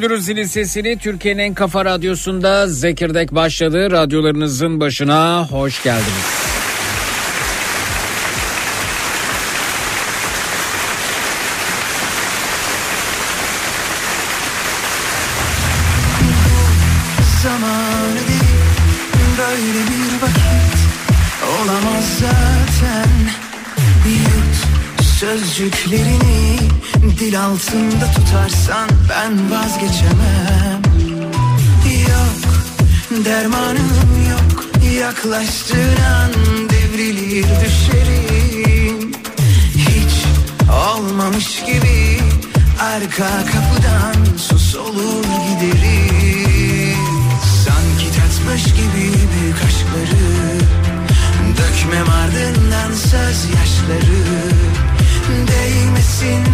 duyururuz zilin sesini. Türkiye'nin en kafa radyosunda Zekirdek başladı. Radyolarınızın başına hoş geldiniz. Sözcüklerini dil altında tutarsan ben vazgeçemem. Yok dermanım yok. Yaklaştıran devrilir düşerim. Hiç olmamış gibi arka kapıdan sus olur giderim. Sanki tatmış gibi büyük aşkları Dökmem ardından söz yaşları Değmesin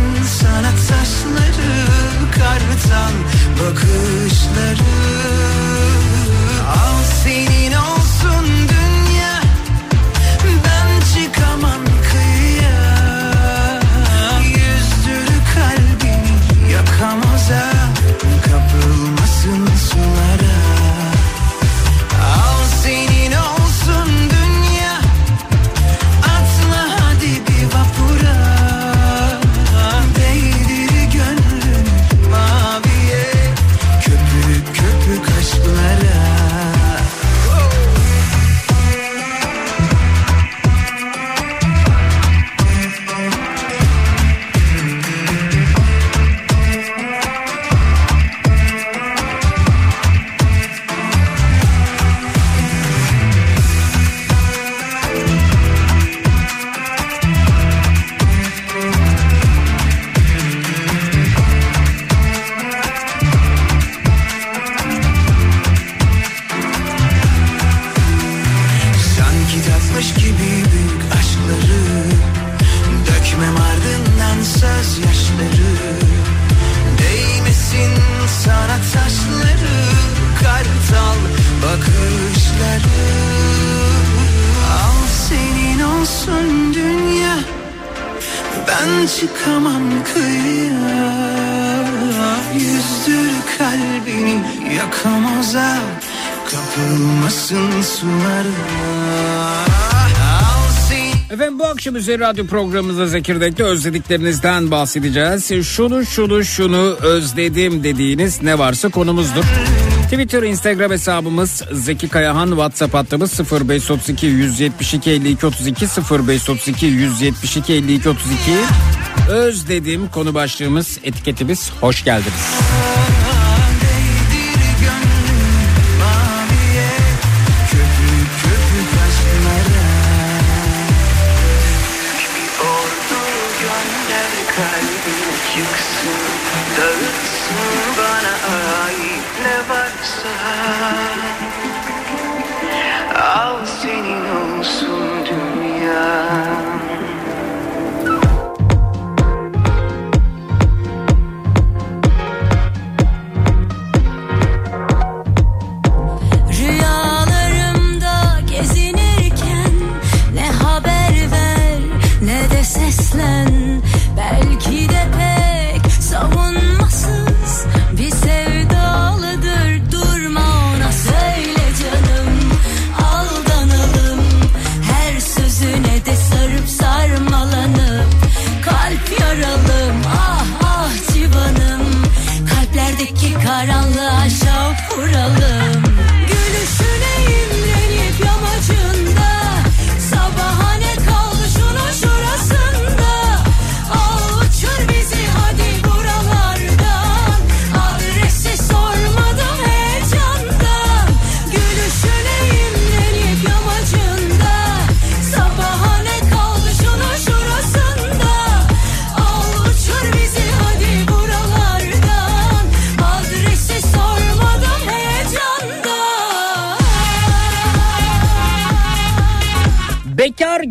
sana taşları Kartal bakışları. Al senin olsun Üzeri radyo programımızda Zekirdek'te özlediklerinizden bahsedeceğiz. Şunu şunu şunu özledim dediğiniz ne varsa konumuzdur. Twitter, Instagram hesabımız Zeki Kayahan, WhatsApp hattımız 0532 172 52 32 0532 172 52 32. Özledim konu başlığımız, etiketimiz hoş geldiniz.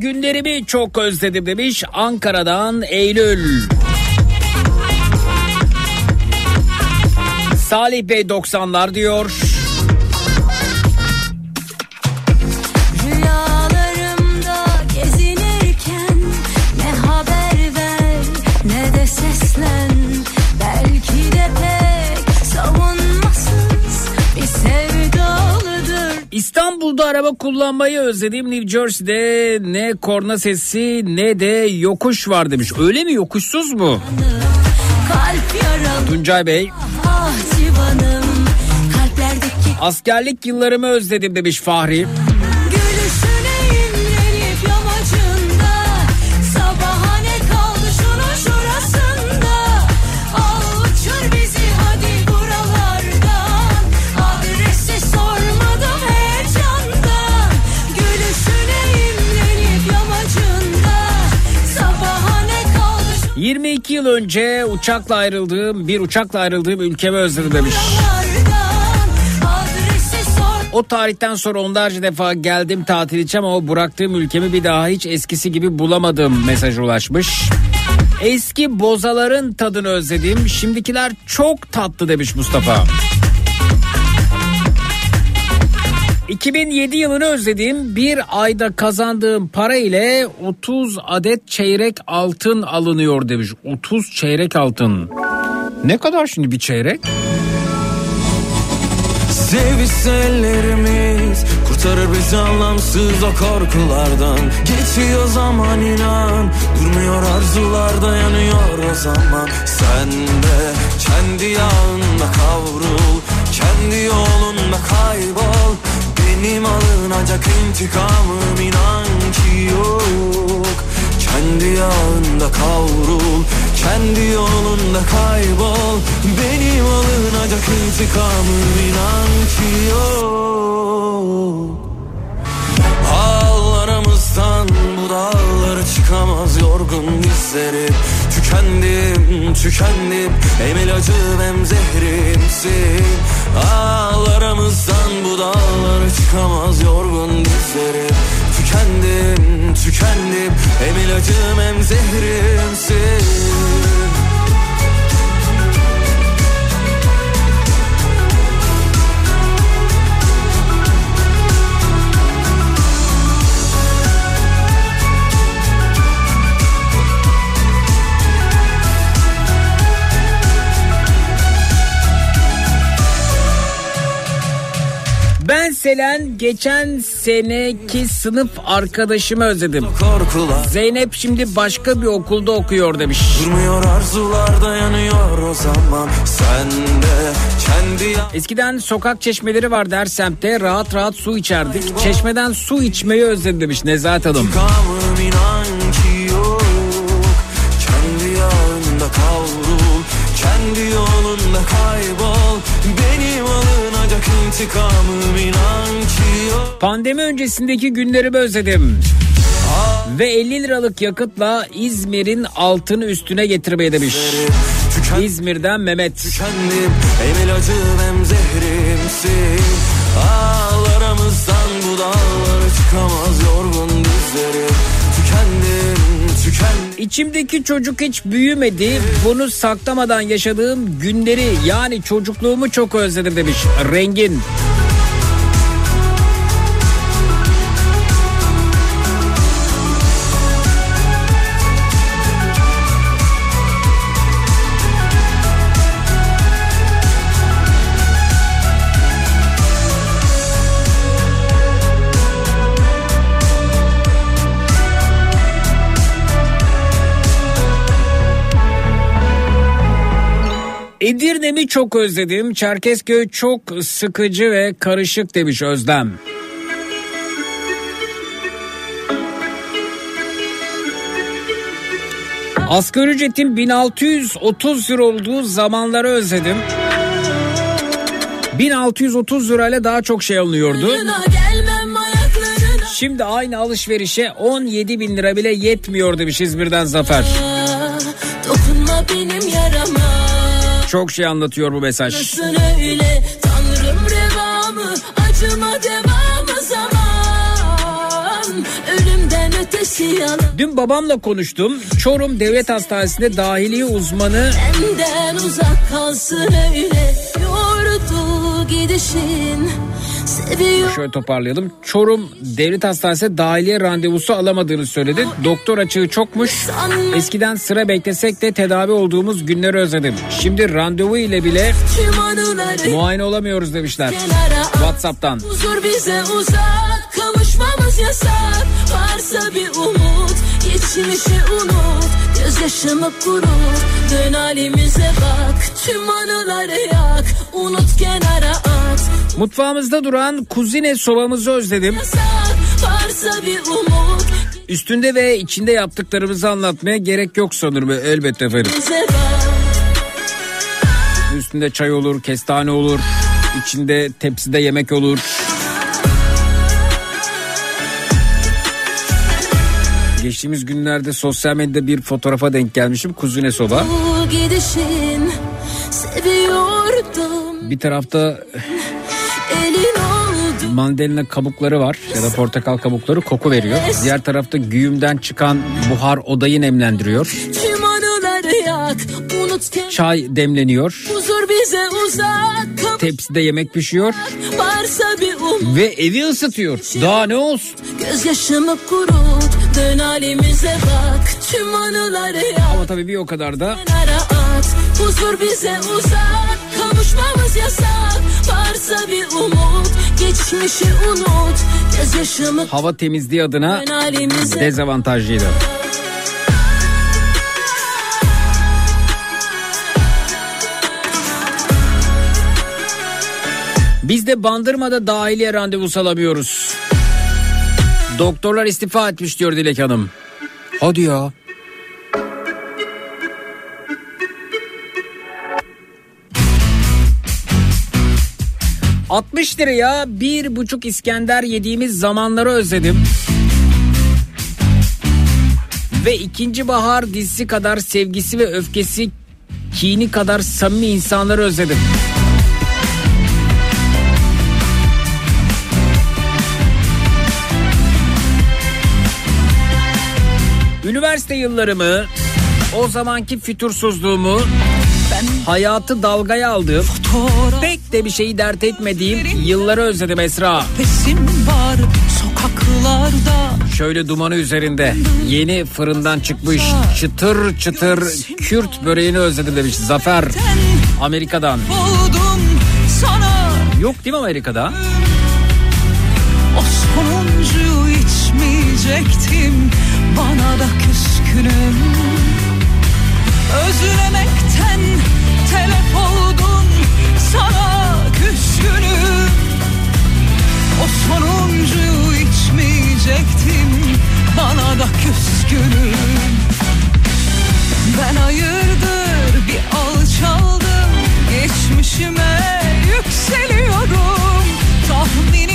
Günlerimi çok özledim demiş Ankara'dan Eylül. Salih Bey 90'lar diyor. Araba kullanmayı özledim. New Jersey'de ne korna sesi ne de yokuş var demiş. Öyle mi yokuşsuz mu? Tuncay Bey. ah civanım Askerlik yıllarımı özledim demiş Fahri. Yıl önce uçakla ayrıldığım bir uçakla ayrıldığım ülkemi özledim demiş. O tarihten sonra onlarca defa geldim tatil için ama o bıraktığım ülkemi bir daha hiç eskisi gibi bulamadım mesaj ulaşmış. Eski bozaların tadını özledim. Şimdikiler çok tatlı demiş Mustafa. 2007 yılını özlediğim bir ayda kazandığım para ile 30 adet çeyrek altın alınıyor demiş. 30 çeyrek altın. Ne kadar şimdi bir çeyrek? Ellerimiz Kurtarır bizi anlamsız o korkulardan Geçiyor zaman inan Durmuyor arzular dayanıyor o zaman Sen de kendi yağında kavrul Kendi yolunda kaybol Benim alınacak intikamım inan ki yok. Kendi yağında kavrul Kendi yolunda kaybol. Benim alınacak intikamım inan ki yok. Ağlarımızdan bu dağlara çıkamaz yorgun dizleri. Tükendim, tükendim Hem ilacım hem zehrimsin Ağlarımızdan bu dağlara çıkamaz yorgun dizleri Tükendim, tükendim. Hem ilacım hem zehrimsin Ben Selen geçen seneki sınıf arkadaşımı özledim. Zeynep şimdi başka bir okulda okuyor demiş. Durmuyor arzular dayanıyor o zaman Sen de kendi Eskiden sokak çeşmeleri vardı her semtte rahat rahat su içerdik. Çeşmeden su içmeyi özledim demiş Nezahat Hanım. İntikamım inan ki yok Kendi yağında kavrul Kendi yolunda kaybol intikamım inan ki yok Pandemi öncesindeki günlerimi özledim. Ve 50 liralık yakıtla İzmir'in altını üstüne getirmeye demiş. Tüken, İzmir'den Mehmet. tükendim Hem ilacım hem zehrimsin Ağlarımızdan İçimdeki çocuk hiç büyümedi. Bunu saklamadan yaşadığım günleri yani çocukluğumu çok özledim demiş. Rengin. Edirne'mi çok özledim. Çerkezköy çok sıkıcı ve karışık demiş Özlem. Asgari ücretin 1630 lira olduğu zamanları özledim. 1630 lirayla daha çok şey alınıyordu. Şimdi aynı alışverişe 17 bin lira bile yetmiyor demiş İzmir'den Zafer. Dokunma benim yarama Çok şey anlatıyor bu mesaj. Nasıl öyle? Tanrım revamı Acıma devamı zaman. Ölümden ötesi yalan. Dün babamla konuştum. Çorum Devlet Hastanesi'nde dahiliye uzmanı. Benden uzak kalsın öyle. Yordu gidişin Seviyor şöyle toparlayalım. Çorum Devlet Hastanesi'nde dahiliye randevusu alamadığını söyledi. Doktor açığı çokmuş. Eskiden sıra beklesek de tedavi olduğumuz günleri özledim. Şimdi randevu ile bile muayene olamıyoruz demişler. WhatsApp'tan. Huzur bize uzak Kavuşmamız yasak Varsa bir umut Geçmişi unut Gözyaşımı kurut Dön halimize bak Tüm anıları yak Unut kenara at Mutfağımızda duran kuzine sobamızı özledim. Üstünde ve içinde yaptıklarımızı anlatmaya gerek yok sanırım elbette bak Üstünde çay olur, kestane olur. içinde tepside yemek olur. Geçtiğimiz günlerde sosyal medyada bir fotoğrafa denk gelmişim. Kuzine soba. Bir tarafta mandalina kabukları var. Ya da portakal kabukları koku veriyor. Diğer tarafta güğümden çıkan buhar odayı nemlendiriyor. Çay demleniyor. Tepside yemek pişiyor. Varsa bir umut. Ve evi ısıtıyor. Daha ne olsun? Gözyaşımı kurut. Dön halimize bak. Tüm anıları yak. Ama tabii bir o kadar da Huzur bize uzak. Kavuşmamız yasak. Varsa bir umut Geçmişi unut Gözyaşımı hava temizliği adına dezavantajlıydı. Biz de Bandırma'da dahiliye randevusu alamıyoruz. Doktorlar istifa etmiş diyor Dilek Hanım. Hadi ya. ...60 liraya bir buçuk İskender yediğimiz zamanları özledim. Ve ikinci bahar dizisi kadar sevgisi ve öfkesi... ...kini kadar samimi insanları özledim. Üniversite yıllarımı, o zamanki fütursuzluğumu, hayatı dalgaya aldığım, pek de bir şeyi dert etmediğim yılları özledim Esra. Pesim var sokaklarda Şöyle dumanı üzerinde yeni fırından çıkmış çıtır çıtır Kürt böreğini özledim demiş Zafer Amerika'dan. Yok değil mi Amerika'da? o sonuncuyu içmeyecektim Bana da küskünüm Özlemekten telef oldun Sana küskünüm. O sonuncuyu içmeyecektim Bana da küskünüm. Ben hayırdır bir alçaldım Geçmişime yükseliyorum Tahminim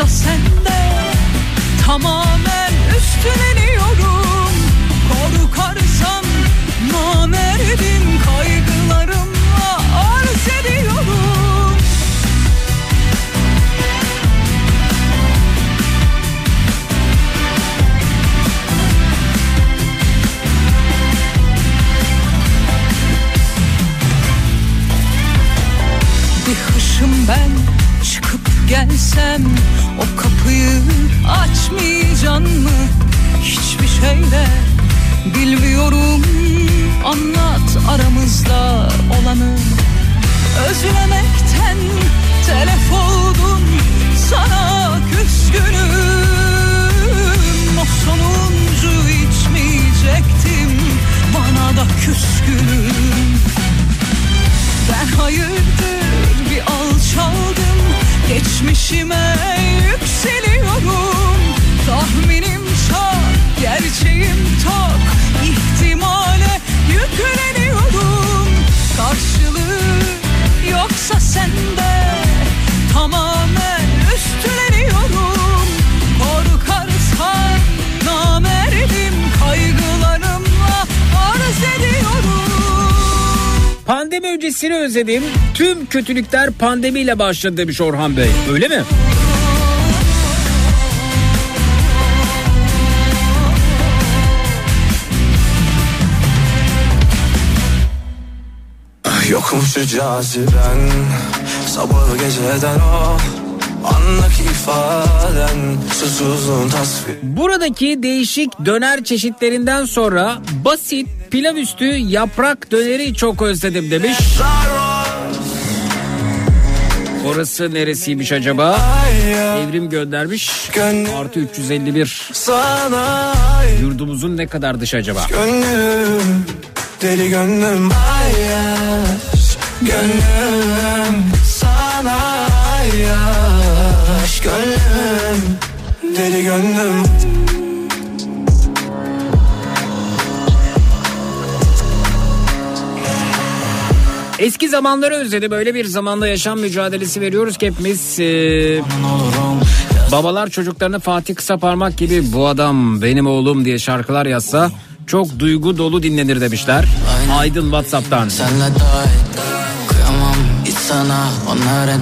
yoksa sende Tamamen üstleniyorum. Korkarsan namerdim Kaygılarımla arz ediyorum. Bir hışım ben çıkıp gelsem O kapıyı açmayacan mı? Hiçbir şeyle bilmiyorum. Anlat aramızda olanı. Özlemekten telef oldum. Sana küskünüm. O sonuncu içmeyecektim. Bana da küskünüm. Ben hayırdır bir alçaldım Geçmişime yükseliyorum. Tahminim çok, gerçeğim tok. İhtimale yükleniyorum. Karşılığı yoksa sende Tamamen üstleniyorum Pandemi öncesini özledim. Tüm kötülükler pandemiyle başladı demiş Orhan Bey. Öyle mi? Yokum şu caziben Sabahı geceden o Andaki ifaden Susuzluğun tasvir Buradaki değişik döner çeşitlerinden sonra basit pilav üstü yaprak döneri çok özledim demiş. Orası neresiymiş acaba? Evrim göndermiş. Artı 351. Sana Yurdumuzun ne kadar dışı acaba? Gönlüm Deli gönlüm Ayyaş Gönlüm Sana ayyaş Gönlüm Deli gönlüm Eski zamanları özledim. Böyle bir zamanda yaşam mücadelesi veriyoruz ki hepimiz. Ee, babalar çocuklarına Fatih Kısa Parmak gibi bu adam benim oğlum diye şarkılar yazsa çok duygu dolu dinlenir demişler. Aydın Whatsapp'tan. Senle daha Kıyamam hiç sana onların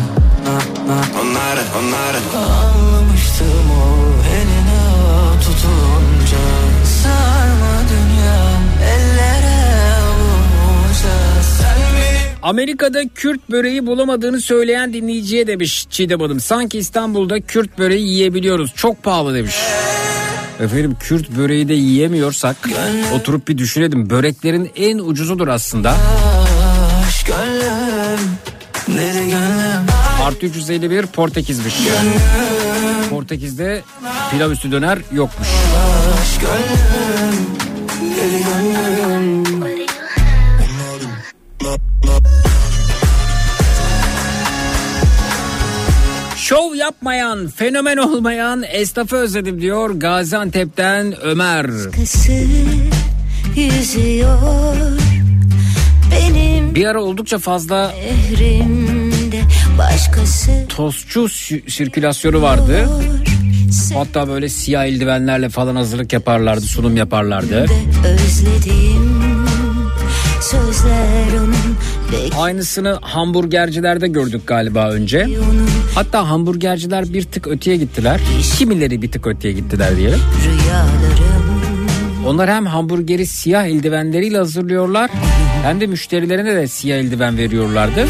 Onları onları Anlamıştım o eline Amerika'da Kürt böreği bulamadığını söyleyen dinleyiciye demiş Çiğdem Hanım. Sanki İstanbul'da Kürt böreği yiyebiliyoruz. Çok pahalı demiş. Efendim Kürt böreği de yiyemiyorsak oturup bir düşünelim. Böreklerin en ucuzudur aslında. Artı 351 Portekiz'miş. Portekiz'de pilav üstü döner yokmuş. aşk gönlüm Şov yapmayan, fenomen olmayan esnafı özledim diyor Gaziantep'ten Ömer. Kısı yüzüyor benim Bir ara oldukça fazla tostçu sirkülasyonu vardı. Hatta böyle siyah eldivenlerle falan hazırlık yaparlardı, sunum yaparlardı. özledim sözler onun Aynısını hamburgercilerde gördük galiba önce. Hatta hamburgerciler bir tık öteye gittiler. Kimileri bir tık öteye gittiler diyelim. Onlar hem hamburgeri siyah eldivenleriyle hazırlıyorlar hem de müşterilerine de siyah eldiven veriyorlardı.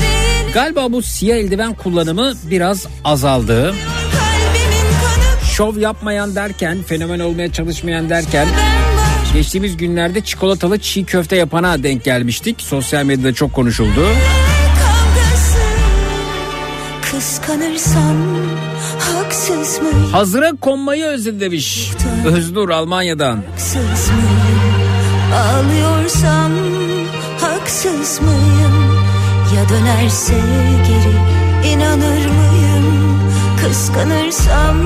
Galiba bu siyah eldiven kullanımı biraz azaldı. Şov yapmayan derken, fenomen olmaya çalışmayan derken geçtiğimiz günlerde çikolatalı çiğ köfte yapana denk gelmiştik. Sosyal medyada çok konuşuldu. Hazıra konmayı özledi demiş. Öznur Almanya'dan. haksız ağlıyorsam haksız mıyım ya dönerse geri inanır mıyım kıskanırsam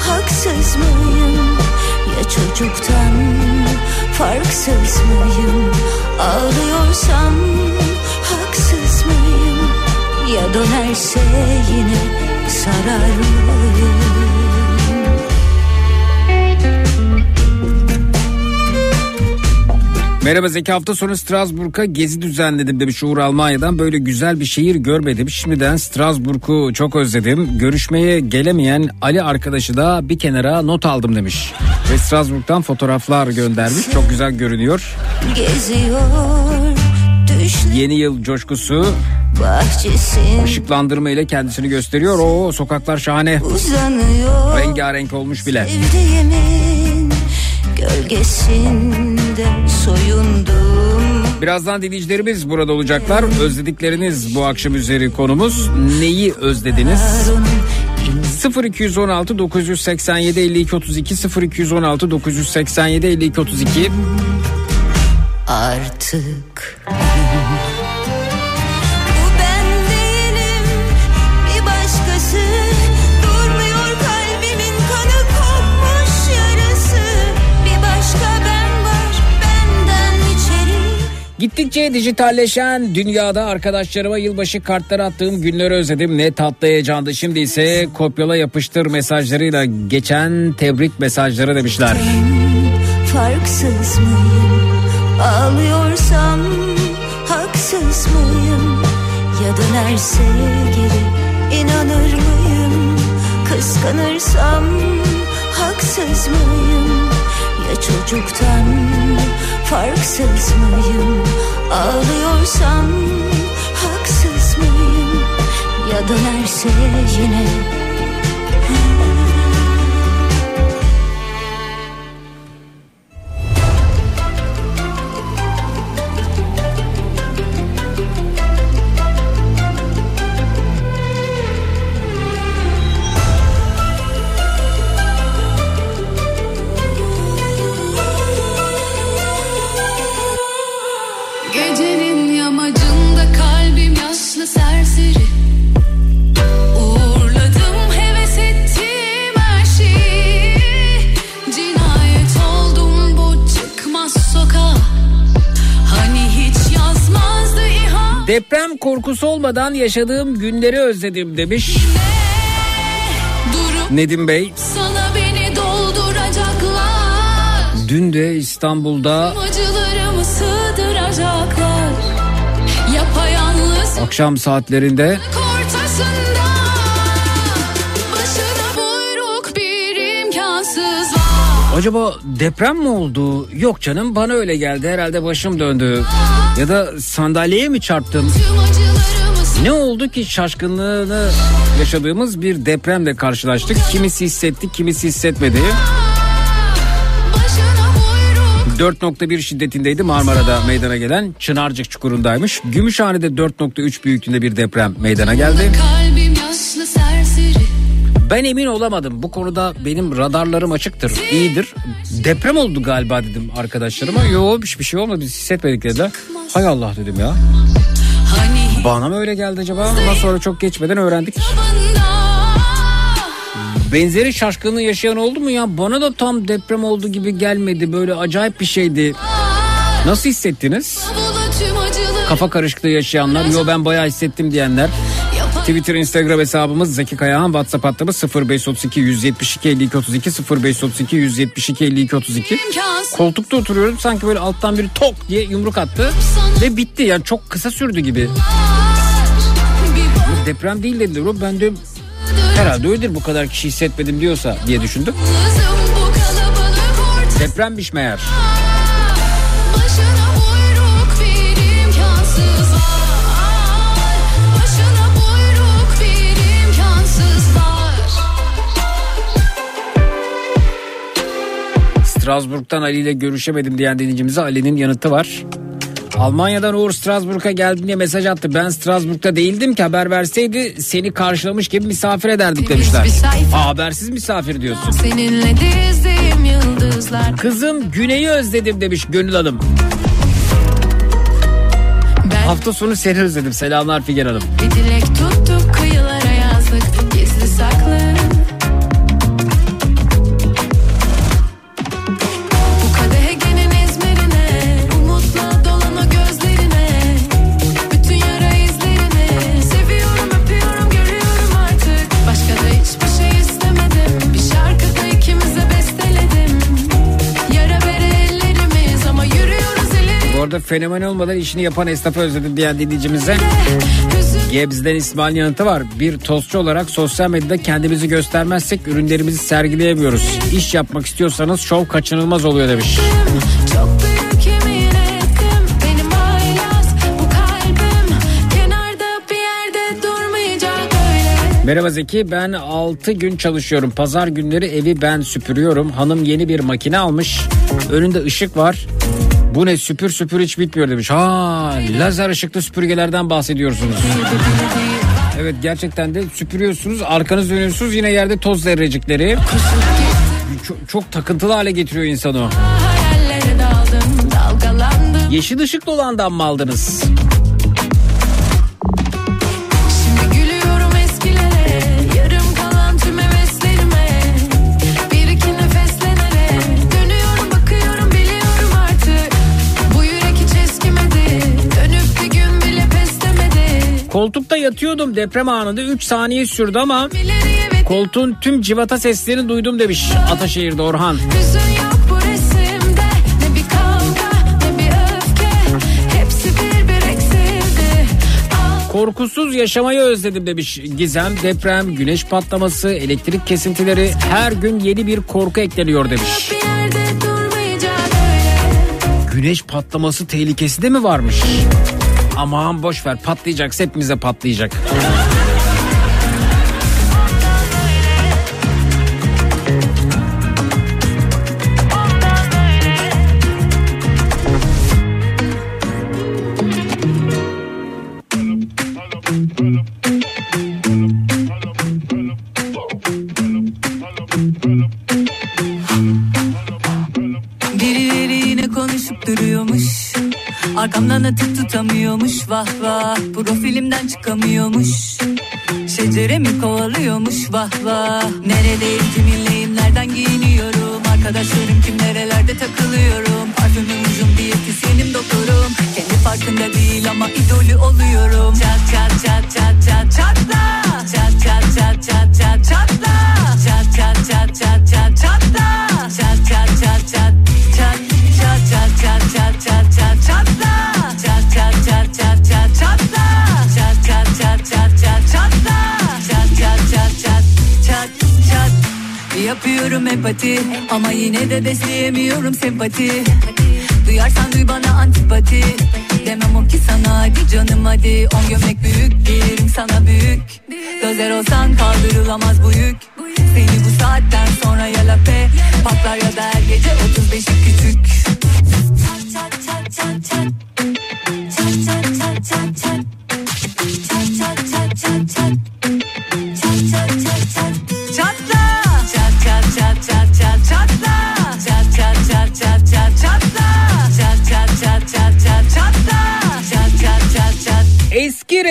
haksız mıyım ya çocuktan farksız mıyım ağlıyorsam haksız mıyım? Ya dönerse yine sarar mıyım Merhaba Zeki hafta sonu Strasbourg'a gezi düzenledim demiş Uğur Almanya'dan. Böyle güzel bir şehir görmedim. Şimdiden Strasbourg'u çok özledim. Görüşmeye gelemeyen Ali arkadaşı da bir kenara not aldım demiş. Ve Strasbourg'dan fotoğraflar göndermiş. Çok güzel görünüyor. geziyor Yeni yıl coşkusu bahçesin ışıklandırma ile kendisini gösteriyor. O sokaklar şahane. uzanıyor Rengarenk olmuş bile. sevdiğimin gölgesinde soyundum Birazdan dinleyicilerimiz burada olacaklar. Özledikleriniz bu akşam üzeri konumuz. Neyi özlediniz? Onun 0216 987 52 32 0216 987 52 32 artık Gittikçe dijitalleşen dünyada arkadaşlarıma yılbaşı kartları attığım günleri özledim. Ne tatlı heyecandı. Şimdi ise kopyala yapıştır mesajlarıyla geçen tebrik mesajları demişler. Farksız mıyım ağlıyorsam haksız mıyım ya dönerse geri inanır mıyım kıskanırsam haksız mıyım ya çocuktan farksız mıyım? Ağlıyorsam haksız mıyım? Ya dönerse yine Deprem korkusu olmadan yaşadığım günleri özledim demiş. Nedim Bey. Dün de İstanbul'da Acı akşam saatlerinde acaba deprem mi oldu? Yok canım bana öyle geldi herhalde başım döndü. Ya da sandalyeye mi çarptım? Ne oldu ki şaşkınlığını yaşadığımız bir depremle karşılaştık. Kimisi hissetti, kimisi hissetmedi. başına buyruk 4.1 şiddetindeydi Marmara'da meydana gelen Çınarcık çukurundaymış. Gümüşhane'de 4.3 büyüklüğünde bir deprem meydana geldi. Ben emin olamadım. Bu konuda benim radarlarım açıktır. iyidir. Deprem oldu galiba dedim arkadaşlarıma. Yok hiçbir şey olmadı biz hissetmedik dediler. Hay Allah dedim ya. Hani Bana mı öyle geldi acaba? Ama sonra çok geçmeden öğrendik. banda Benzeri şaşkınlığı yaşayan oldu mu ya? Bana da tam deprem oldu gibi gelmedi. Böyle acayip bir şeydi. Nasıl hissettiniz? Kafa karışıklığı yaşayanlar, yo ben bayağı hissettim diyenler. Twitter, Instagram hesabımız Zeki Kayahan, WhatsApp hattımız 0532 172 52 32 0532 172 52 32. imkansız Koltukta oturuyorum sanki böyle alttan biri tok diye yumruk attı ve bitti yani çok kısa sürdü gibi. Deprem değil dediler ben de herhalde öyledir bu kadar kişi hissetmedim diyorsa diye düşündüm. Depremmiş meğer. Strasbourg'dan Ali ile görüşemedim diyen dinleyicimize Ali'nin yanıtı var. Almanya'dan Uğur Strasbourg'a geldim diye mesaj attı. Ben Strasbourg'da değildim ki haber verseydi seni karşılamış gibi misafir ederdik demişler. Aa, habersiz misafir diyorsun. Seninle dizdiğim yıldızlar Kızım Güney'i özledim demiş Gönül Hanım. Ben Hafta sonu seni özledim. Selamlar Figen Hanım. bir dilek ileri Bu arada fenomen olmadan işini yapan esnafı özledim diyen dinleyicimize Gebze'den İsmail yanıtı var. Bir tostçu olarak sosyal medyada kendimizi göstermezsek ürünlerimizi sergileyemiyoruz. İş yapmak istiyorsanız şov kaçınılmaz oluyor demiş. Merhaba Zeki ben 6 gün çalışıyorum. Pazar günleri evi ben süpürüyorum. Hanım yeni bir makine almış. Önünde ışık var. Bu ne süpür süpür hiç bitmiyor demiş. Ha lazer ışıklı süpürgelerden bahsediyorsunuz. Evet gerçekten de süpürüyorsunuz arkanız dönüyorsunuz yine yerde toz zerrecikleri. Çok, çok takıntılı hale getiriyor insanı Yeşil ışıklı olandan mı aldınız? Koltukta yatıyordum deprem anında 3 saniye sürdü ama koltuğun tüm civata seslerini duydum demiş Ataşehir'de Orhan. Korkusuz yaşamayı özledim demiş Gizem. Deprem, güneş patlaması, elektrik kesintileri her gün yeni bir korku ekleniyor demiş. Güneş patlaması tehlikesi de mi varmış? Aman boş ver patlayacaksa hepimize patlayacak. Vah vah Profilimden çıkamıyormuş. Şecere mi kovalıyormuş vah vah. Neredeyim kiminleyim nereden giyiniyorum? Arkadaşlarım kim nerelerde takılıyorum? Parfümüm ucum diyetisyenim doktorum. Kendi farkında değil ama idolü oluyorum. Çat çat çat çat çat çatla Çat çat çat çat çat ama yine de besleyemiyorum sempati. Duyarsan duy bana antipati. Demem o ki sana hadi canım hadi. On gömlek büyük gelirim sana büyük. Dozer olsan kaldırılamaz bu yük. Seni bu saatten sonra ya lape Patlar ya da her gece 35'i küçük. Çat çat çat Çat çat. Çat çat çat Çat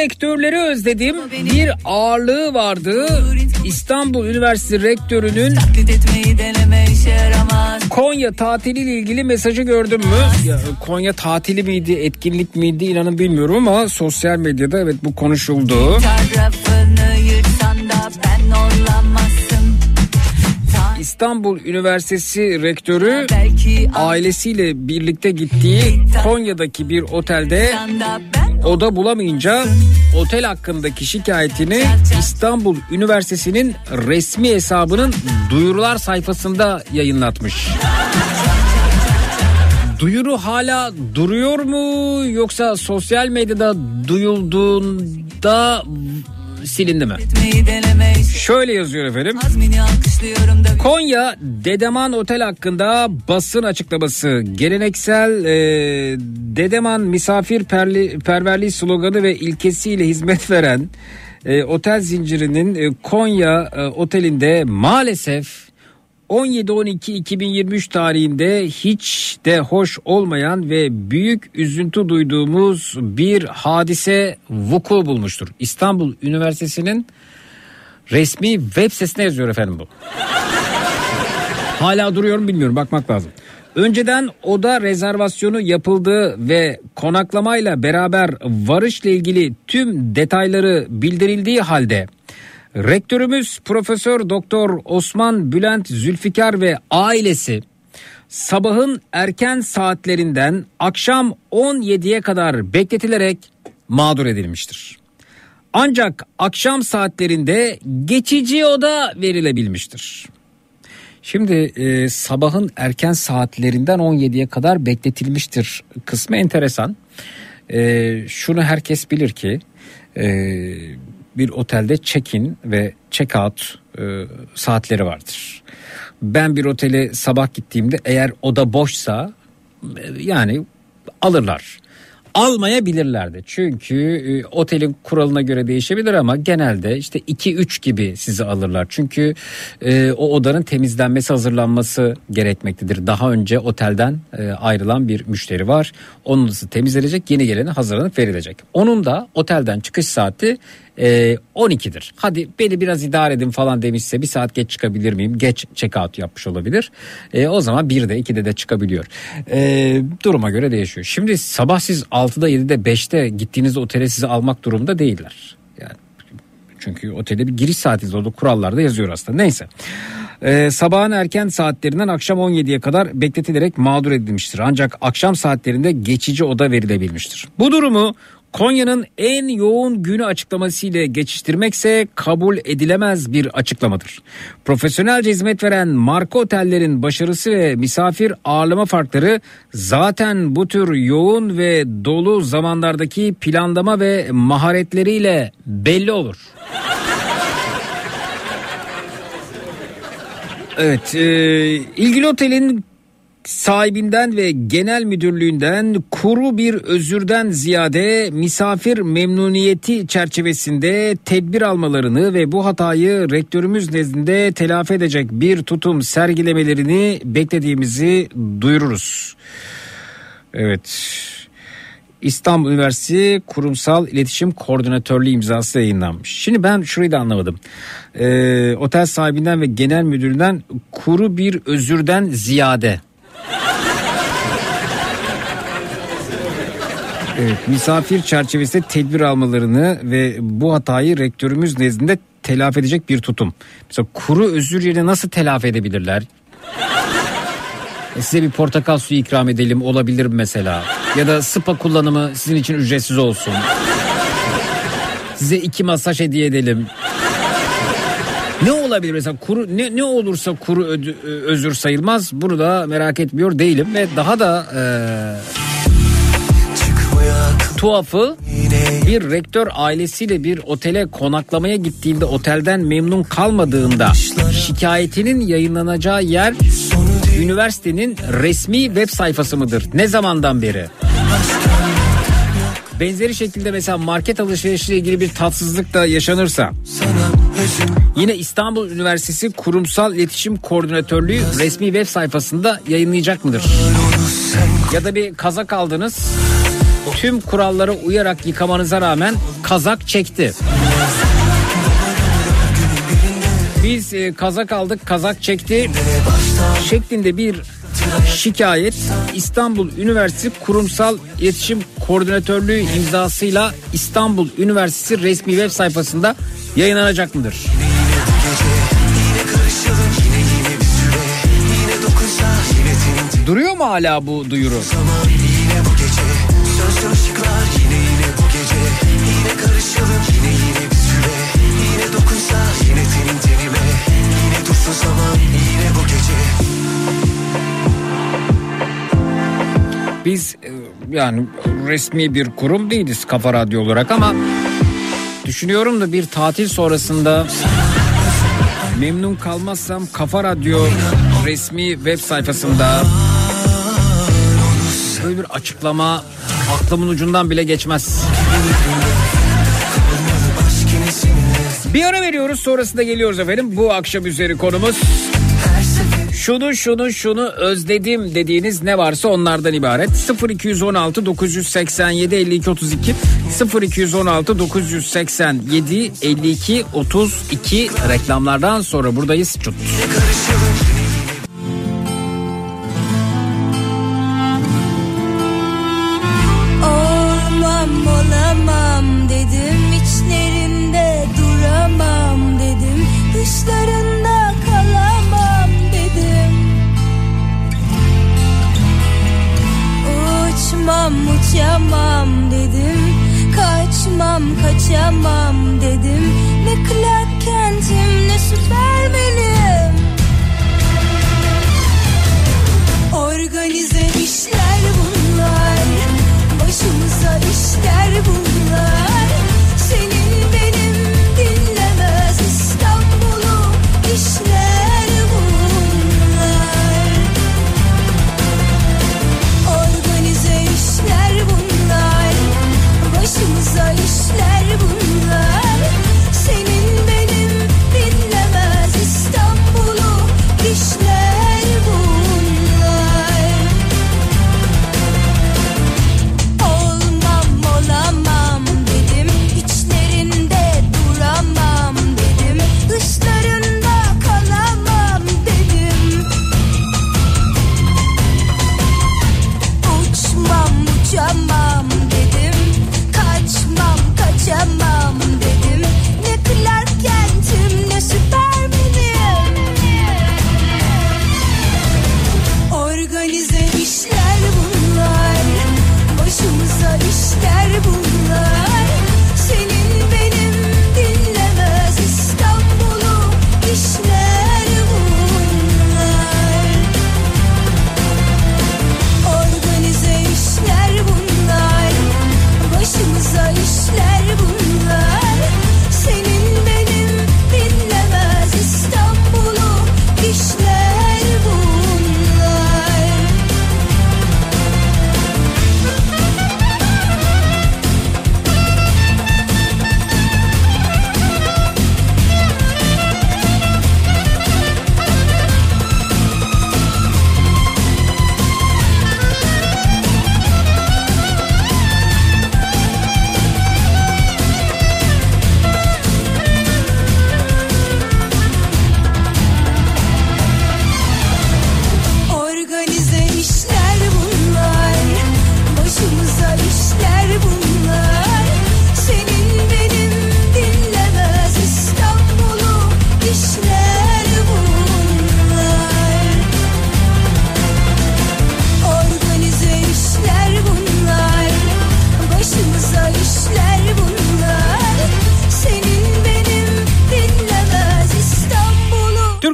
rektörleri özledim. Bir ağırlığı vardı. İstanbul Üniversitesi rektörünün Konya tatiliyle ilgili mesajı gördün mü? Ya, Konya tatili miydi, etkinlik miydi inanın bilmiyorum ama sosyal medyada evet bu konuşuldu. İstanbul Üniversitesi rektörü ailesiyle birlikte gittiği Konya'daki bir otelde oda bulamayınca otel hakkındaki şikayetini İstanbul Üniversitesi'nin resmi hesabının duyurular sayfasında yayınlatmış. Duyuru hala duruyor mu yoksa sosyal medyada duyulduğunda silindi mi? Şöyle yazıyor efendim. Konya Dedeman Otel hakkında basın açıklaması. Geleneksel e, Dedeman misafir perli, perverliği sloganı ve ilkesiyle hizmet veren e, otel zincirinin e, Konya e, otelinde maalesef 17-12-2023 tarihinde hiç de hoş olmayan ve büyük üzüntü duyduğumuz bir hadise vuku bulmuştur. İstanbul Üniversitesi'nin resmi web sitesine yazıyor efendim bu. Hala duruyor mu bilmiyorum bakmak lazım. Önceden oda rezervasyonu yapıldığı ve konaklamayla beraber varışla ilgili tüm detayları bildirildiği halde rektörümüz Profesör Doktor Osman Bülent Zülfikar ve ailesi sabahın erken saatlerinden akşam 17'ye kadar bekletilerek mağdur edilmiştir. Ancak akşam saatlerinde geçici oda verilebilmiştir. Şimdi e, sabahın erken saatlerinden 17'ye kadar bekletilmiştir kısmı enteresan. E, şunu herkes bilir ki e, bir otelde check-in ve check-out e, saatleri vardır. Ben bir otele sabah gittiğimde eğer oda boşsa e, yani alırlar. Almayabilirler de çünkü e, otelin kuralına göre değişebilir ama genelde işte 2-3 gibi sizi alırlar. Çünkü e, o odanın temizlenmesi hazırlanması gerekmektedir. Daha önce otelden e, ayrılan bir müşteri var. Onun temizlenecek yeni geleni hazırlanıp verilecek. Onun da otelden çıkış saati e, 12'dir. Hadi beni biraz idare edin falan demişse bir saat geç çıkabilir miyim? Geç check out yapmış olabilir. E, o zaman 1'de 2'de de çıkabiliyor. E, duruma göre değişiyor. Şimdi sabah siz 6'da 7'de 5'te gittiğinizde otele sizi almak durumunda değiller. Yani çünkü otelde bir giriş saati orada kurallarda yazıyor aslında. Neyse. Ee, sabahın erken saatlerinden akşam 17'ye kadar bekletilerek mağdur edilmiştir. Ancak akşam saatlerinde geçici oda verilebilmiştir. Bu durumu Konya'nın en yoğun günü açıklamasıyla geçiştirmekse kabul edilemez bir açıklamadır. Profesyonelce hizmet veren marka otellerin başarısı ve misafir ağırlama farkları zaten bu tür yoğun ve dolu zamanlardaki planlama ve maharetleriyle belli olur. Evet, e, ilgili otelin sahibinden ve genel müdürlüğünden kuru bir özürden ziyade misafir memnuniyeti çerçevesinde tedbir almalarını ve bu hatayı rektörümüz nezdinde telafi edecek bir tutum sergilemelerini beklediğimizi duyururuz. Evet. İstanbul Üniversitesi Kurumsal İletişim Koordinatörlüğü imzası yayınlanmış. Şimdi ben şurayı da anlamadım. Ee, otel sahibinden ve genel müdüründen kuru bir özürden ziyade. Evet, misafir çerçevesinde tedbir almalarını ve bu hatayı rektörümüz nezdinde telafi edecek bir tutum. Mesela kuru özür yerine nasıl telafi edebilirler? E, size bir portakal suyu ikram edelim olabilir mesela. Ya da spa kullanımı sizin için ücretsiz olsun. Size iki masaj hediye edelim. Ne olabilir mesela kuru ne, ne olursa kuru ödü, özür sayılmaz. Bunu da merak etmiyor değilim ve daha da e, tuhafı bir rektör ailesiyle bir otele konaklamaya gittiğinde otelden memnun kalmadığında şikayetinin yayınlanacağı yer üniversitenin resmi web sayfası mıdır? Ne zamandan beri? Benzeri şekilde mesela market alışverişiyle ilgili bir tatsızlık da yaşanırsa yine İstanbul Üniversitesi Kurumsal İletişim Koordinatörlüğü resmi web sayfasında yayınlayacak mıdır? Ya da bir kazak aldınız tüm kurallara uyarak yıkamanıza rağmen kazak çekti. Biz e, kazak aldık kazak çekti şeklinde bir şikayet İstanbul Üniversitesi Kurumsal İletişim Koordinatörlüğü imzasıyla İstanbul Üniversitesi resmi web sayfasında yayınlanacak mıdır? Duruyor mu hala bu duyuru? Biz e, yani resmi bir kurum değiliz Kafa Radyo olarak ama düşünüyorum da bir tatil sonrasında memnun kalmazsam Kafa Radyo resmi web sayfasında böyle bir açıklama aklımın ucundan bile geçmez. Bir ara veriyoruz sonrasında geliyoruz efendim. Bu akşam üzeri konumuz şunu şunu şunu özledim dediğiniz ne varsa onlardan ibaret. 0216 987 52 32 0216 987 52 32 reklamlardan sonra buradayız. Çut. Olmam Uçmam uçamam dedim. Kaçmam kaçamam dedim. Ne Clark Kent'im ne Süpermen'im Organize işler bunlar. Başımıza işler bunlar. Senin benim dinlemez İstanbul'u işler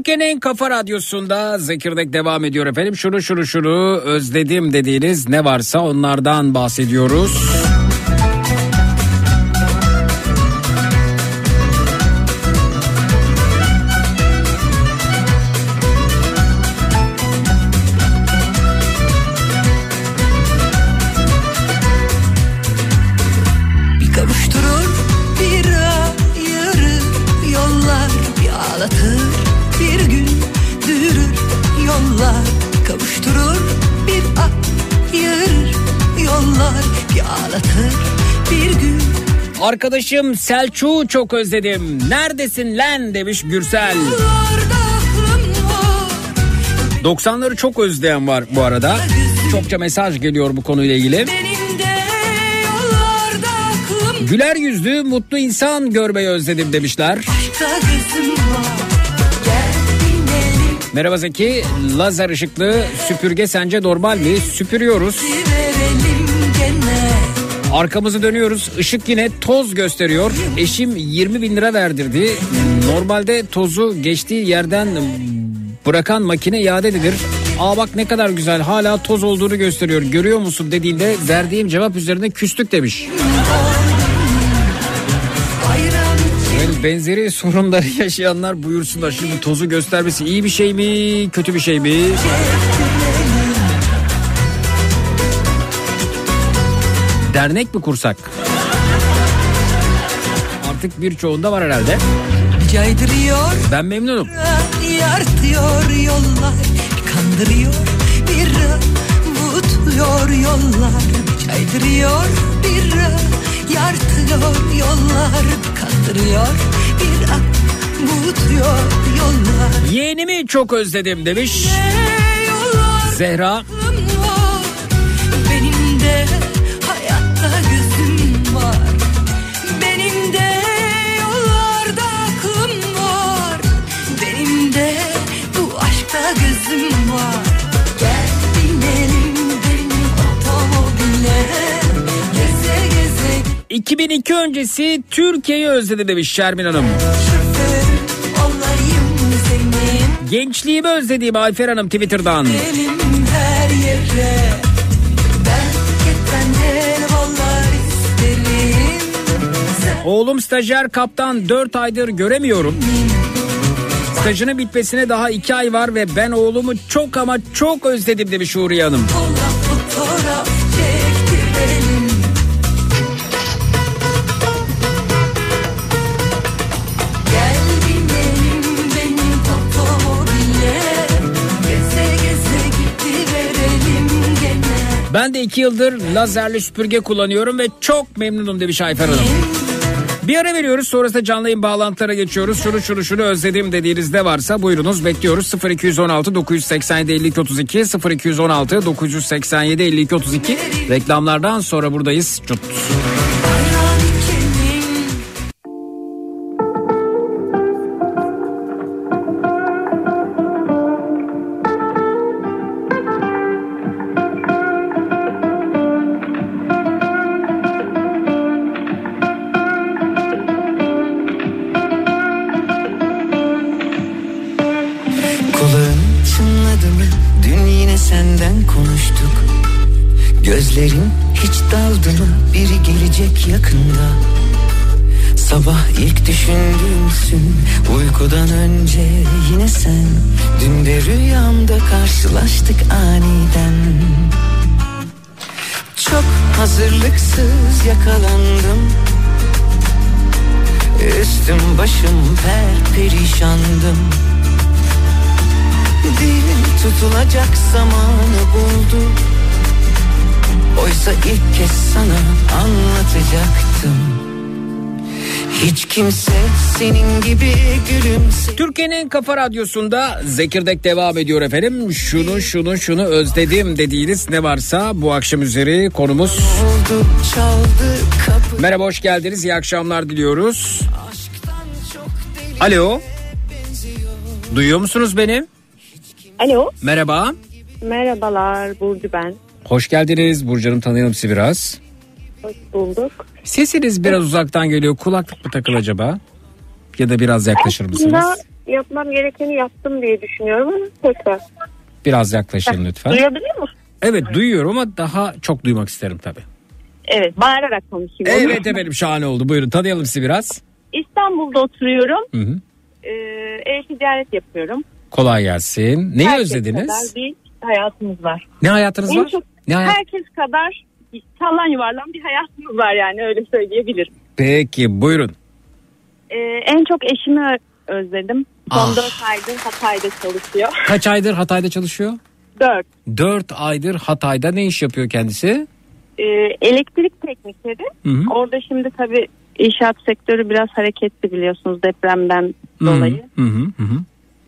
Türkiye'nin en kafa radyosunda Zekirdek devam ediyor efendim. Şunu şunu şunu özledim dediğiniz ne varsa onlardan bahsediyoruz. Arkadaşım Selçuk'u çok özledim. Neredesin lan demiş Gürsel. Yollarda aklım var 90'ları çok özleyen var bu arada. Çokça mesaj geliyor bu konuyla ilgili. Güler yüzlü mutlu insan görmeyi özledim demişler. Merhaba Zeki. Lazer ışıklı süpürge sence normal mi? Süpürüyoruz. Arkamızı dönüyoruz. Işık yine toz gösteriyor. Eşim 20 bin lira verdirdi. Normalde tozu geçtiği yerden bırakan makine iade edilir. Aa bak ne kadar güzel hala toz olduğunu gösteriyor. Görüyor musun dediğinde verdiğim cevap üzerine küstük demiş. Yani benzeri sorunları yaşayanlar buyursunlar. Şimdi tozu göstermesi iyi bir şey mi kötü bir şey mi? Dernek mi kursak? Artık birçoğunda var herhalde. caydırıyor Ben memnunum. Yartıyor yollar Kandırıyor bir Vutuyor yollar Caydırıyor bir Yartıyor yollar Kandırıyor bir Vutuyor yollar Yeğenimi çok özledim demiş Zehra. 2002 öncesi Türkiye'yi özledi demiş Şermin Hanım. Gençliğimi özlediğim Ayfer Hanım Twitter'dan. Oğlum stajyer kaptan 4 aydır göremiyorum. Stajının bitmesine daha 2 ay var ve ben oğlumu çok ama çok özledim demiş Huriye Hanım. kolla Ben de 2 yıldır lazerli süpürge kullanıyorum ve çok memnunum demiş Ayfer Hanım. Bir ara veriyoruz sonrasında canlı yayın bağlantılara geçiyoruz. Şunu şunu şunu özledim dediğiniz ne varsa buyurunuz bekliyoruz. 0216 987 52 32 0216 987 52 32 reklamlardan sonra buradayız. Cut. Düşündüğümsün Uykudan önce yine sen. Dün de rüyamda karşılaştık aniden. Çok hazırlıksız yakalandım. Üstüm başım per perişandım. Dilim tutulacak zamanı buldu. Oysa ilk kez sana anlatacaktım Hiç kimse senin gibi gülümse Türkiye'nin Kafa Radyosu'nda Zekirdek devam ediyor efendim. Şunu şunu şunu özledim dediğiniz ne varsa bu akşam üzeri konumuz. oldu çaldı kapı Merhaba hoş geldiniz iyi akşamlar diliyoruz. Alo. Duyuyor musunuz beni? Alo, Merhaba. merhabalar Burcu ben. Hoş geldiniz Burcu Hanım tanıyalım sizi biraz. Hoş bulduk. Sesiniz biraz uzaktan geliyor. Kulaklık mı takıl acaba? Ya da biraz yaklaşır mısınız? Yapmam gerekeni yaptım diye düşünüyorum tekrar. Biraz yaklaşın lütfen. Duyabiliyor musun? Evet duyuyorum ama daha çok duymak isterim tabii. Evet bağırarak konuşayım. Evet efendim şahane oldu. Buyurun tanıyalım sizi biraz. İstanbul'da oturuyorum. Hı hı. Ee, e-ticaret yapıyorum. Kolay gelsin. Neyi Herkes özlediniz? kadar bir hayatımız var. Ne hayatınız En var? çok Ne hayat? herkes kadar sallan yuvarlan bir hayatımız var yani öyle söyleyebilirim. Peki buyurun. Ee, en çok eşimi özledim. Son Ah. 4 aydır Hatay'da çalışıyor. Kaç aydır Hatay'da çalışıyor? 4. 4 aydır Hatay'da ne iş yapıyor kendisi? Ee, elektrik teknikeri. Hı hı. Orada şimdi tabii inşaat sektörü biraz hareketli biliyorsunuz depremden dolayı. Hı hı hı. hı.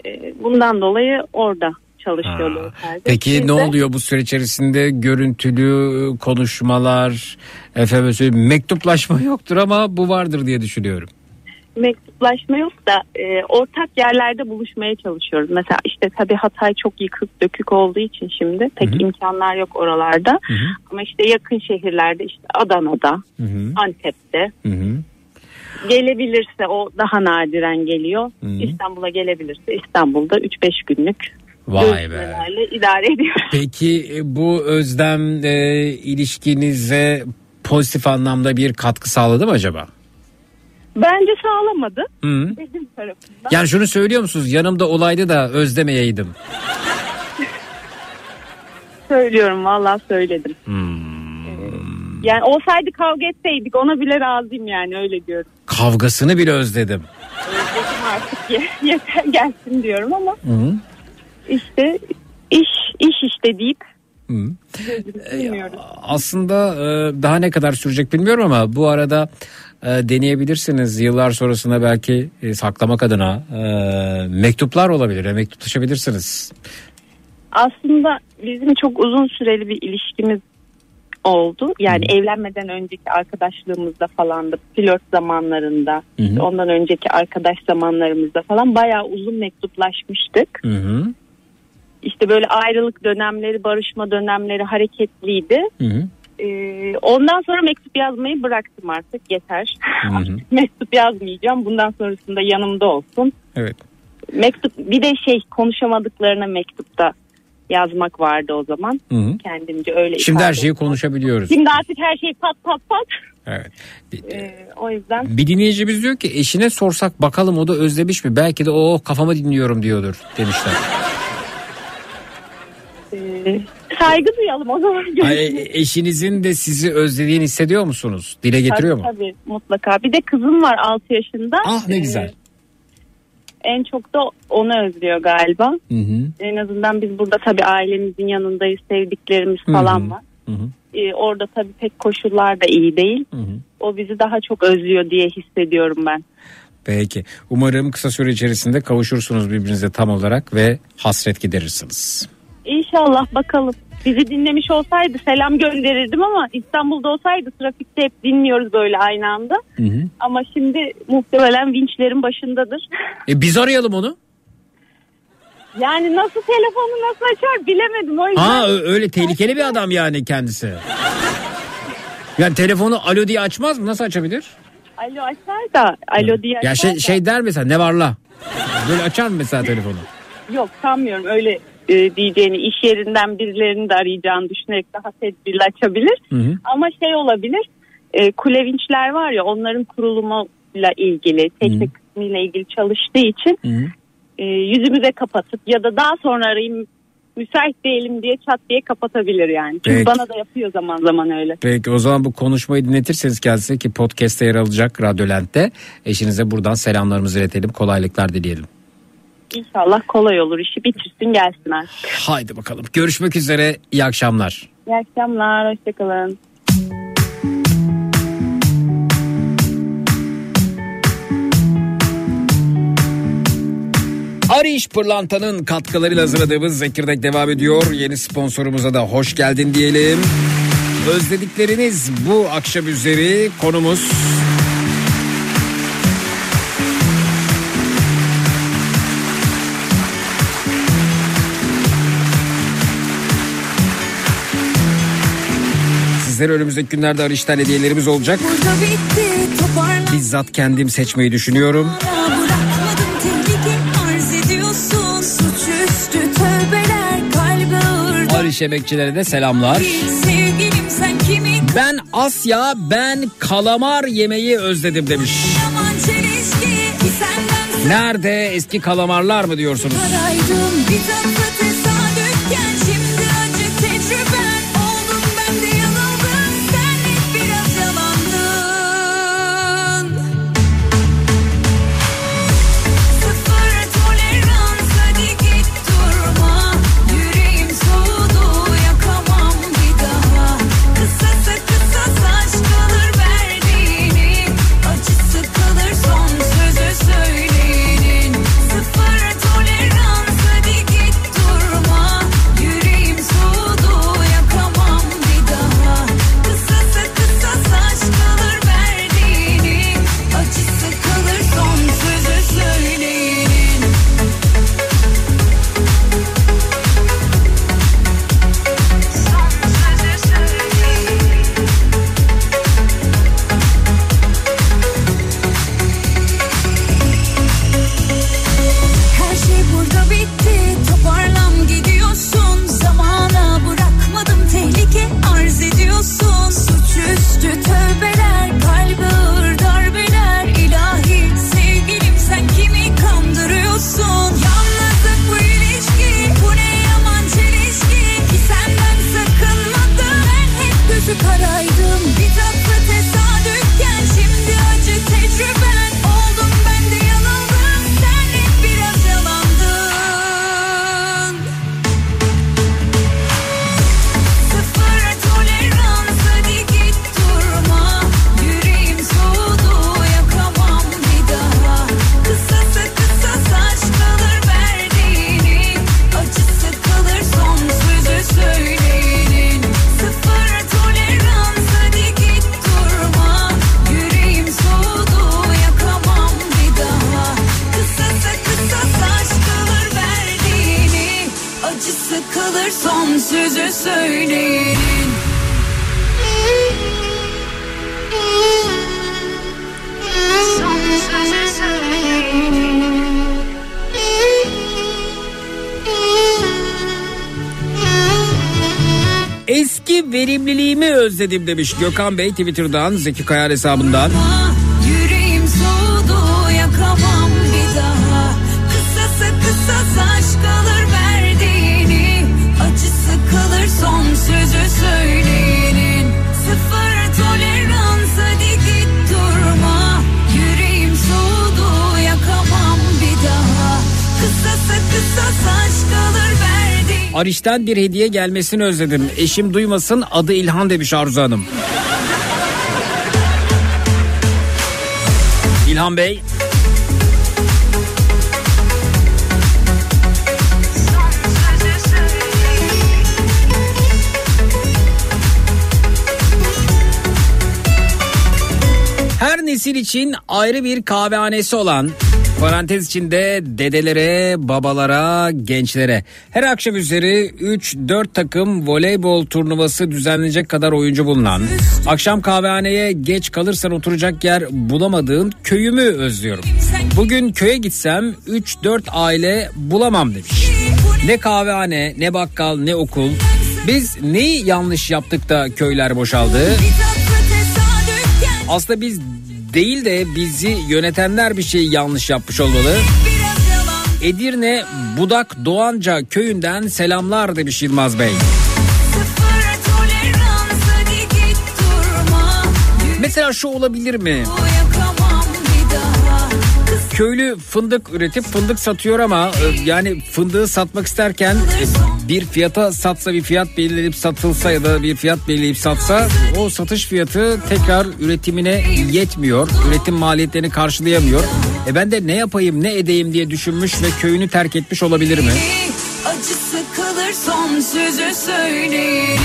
Ee, bundan dolayı orada çalışıyor Ha. dört aydır. Peki Biz ne de oluyor bu süreç içerisinde görüntülü konuşmalar, efendim mektuplaşma yoktur ama bu vardır diye düşünüyorum. Mektuplaşma yok da e, ortak yerlerde buluşmaya çalışıyoruz. Mesela işte tabii Hatay çok yıkık dökük olduğu için şimdi pek imkanlar yok oralarda. Ama işte yakın şehirlerde işte Adana'da, Hı hı. Antep'te Hı hı. gelebilirse o daha nadiren geliyor. Hı. İstanbul'a gelebilirse İstanbul'da 3-5 günlük Vay be. idare ediyoruz. Peki e, bu özlem e, ilişkinize pozitif anlamda bir katkı sağladı mı acaba? Bence sağlamadı Hı. benim tarafımdan. Yani şunu söylüyor musunuz? Yanımda olaydı da özlemeyeydim. Söylüyorum vallahi söyledim. Hmm. Yani olsaydı kavga etseydik ona bile razıyım yani öyle diyorum. Kavgasını bile özledim. Özledim artık ye- yeter gelsin diyorum ama Hı. İşte iş iş işte deyip bilmiyoruz. Aslında e, daha ne kadar sürecek bilmiyorum ama bu arada e, deneyebilirsiniz. Yıllar sonrasında belki e, saklamak adına e, mektuplar olabilir. E, mektuplaşabilirsiniz. Aslında bizim çok uzun süreli bir ilişkimiz oldu. Yani evlenmeden önceki arkadaşlığımızda falan da flört zamanlarında hı. ondan önceki arkadaş zamanlarımızda falan bayağı uzun mektuplaşmıştık. Hı. İşte böyle ayrılık dönemleri, barışma dönemleri hareketliydi. Hı hı. Ee, ondan sonra mektup yazmayı bıraktım artık yeter. Hı hı. Mektup yazmayacağım. Bundan sonrasında yanımda olsun. Evet. Mektup bir de şey konuşamadıklarına mektupta yazmak vardı o zaman. Hı hı. Kendimce öyle Şimdi her şeyi konuşabiliyoruz. Şimdi artık her şey pat pat pat. Evet. Ee, o yüzden bir dinleyicimiz diyor ki eşine sorsak bakalım o da özlemiş mi? Belki de o kafamı dinliyorum diyordur demişler. Saygı duyalım o zaman. Ay, e, eşinizin de sizi özlediğini hissediyor musunuz? Dile getiriyor mu? Tabii, tabii mutlaka. Bir de kızım var 6 yaşında. Ah ne Ee, güzel. en çok da onu özlüyor galiba. Hı hı. En azından biz burada tabii ailemizin yanındayız, sevdiklerimiz Hı hı. falan var. Hı hı. Ee, orada tabii pek koşullar da iyi değil. Hı hı. O bizi daha çok özlüyor diye hissediyorum ben. Peki. Umarım kısa süre içerisinde kavuşursunuz birbirinize tam olarak ve hasret giderirsiniz. İnşallah bakalım. Bizi dinlemiş olsaydı selam gönderirdim ama İstanbul'da olsaydı trafikte hep dinliyoruz böyle aynı anda. Hı hı. Ama şimdi muhtemelen vinçlerin başındadır. E biz arayalım onu. Yani nasıl telefonu nasıl açar bilemedim o yüzden. Ha öyle tehlikeli bir adam yani kendisi. Yani telefonu alo diye açmaz mı? Nasıl açabilir? Alo açar da alo diye Ya açar şey, da. şey der mesela ne var la? Böyle açar mı mesela telefonu? Yok sanmıyorum öyle e, diyeceğini iş yerinden birilerini de arayacağını düşünerek daha tedbirli açabilir. Hı hı. Ama şey olabilir e, kulevinçler var ya onların kurulumuyla ilgili teknik kısmıyla ilgili çalıştığı için Hı hı. e, yüzümüze kapatıp ya da daha sonra arayayım müsait değilim diye çat diye kapatabilir yani. Çünkü Peki. bana da yapıyor zaman zaman öyle. Peki o zaman bu konuşmayı dinletirseniz kendisi ki podcast'te yer alacak Radyolent'te. Eşinize buradan selamlarımızı iletelim. Kolaylıklar dileyelim. İnşallah kolay olur işi bitirsin gelsin artık. Haydi bakalım. Görüşmek üzere. İyi akşamlar. İyi akşamlar hoşçakalın. Ariş Pırlanta'nın katkılarıyla hazırladığımız Zekirdek devam ediyor. Yeni sponsorumuza da hoş geldin diyelim. Özledikleriniz bu akşam üzeri konumuz. sizlere önümüzdeki günlerde Arıştel hediyelerimiz olacak. Bitti, Bizzat kendim seçmeyi düşünüyorum. Barış emekçilere de selamlar. Sevgilim, kimin... Ben Asya, ben kalamar yemeği özledim demiş. Çelişki, Nerede eski kalamarlar mı diyorsunuz? Araydım, verimliliğimi özledim demiş Gökhan Bey Twitter'dan Zeki Kayar hesabından. Ariş'ten bir hediye gelmesini özledim. Eşim duymasın adı İlhan demiş Arzu Hanım. İlhan Bey. Her nesil için ayrı bir kahvehanesi olan parantez içinde dedelere, babalara, gençlere her akşam üzeri 3-4 takım voleybol turnuvası düzenlenecek kadar oyuncu bulunan akşam kahvehaneye geç kalırsan oturacak yer bulamadığım köyümü özlüyorum. Bugün köye gitsem 3-4 aile bulamam demiş. Ne kahvehane, ne bakkal, ne okul. Biz neyi yanlış yaptık da köyler boşaldı? Aslında biz değil de bizi yönetenler bir şey yanlış yapmış olmalı. Edirne Budak Doğanca köyünden selamlar demiş Yılmaz Bey. Mesela şu olabilir mi? Yüreğim Köylü fındık üretip fındık satıyor ama e, yani fındığı satmak isterken bir fiyata satsa bir fiyat belirleyip satılsa ya da bir fiyat belirleyip satsa o satış fiyatı tekrar üretimine yetmiyor. Üretim maliyetlerini karşılayamıyor. E ben de ne yapayım ne edeyim diye düşünmüş ve köyünü terk etmiş olabilir mi? acısı kalır son sözü söyleyin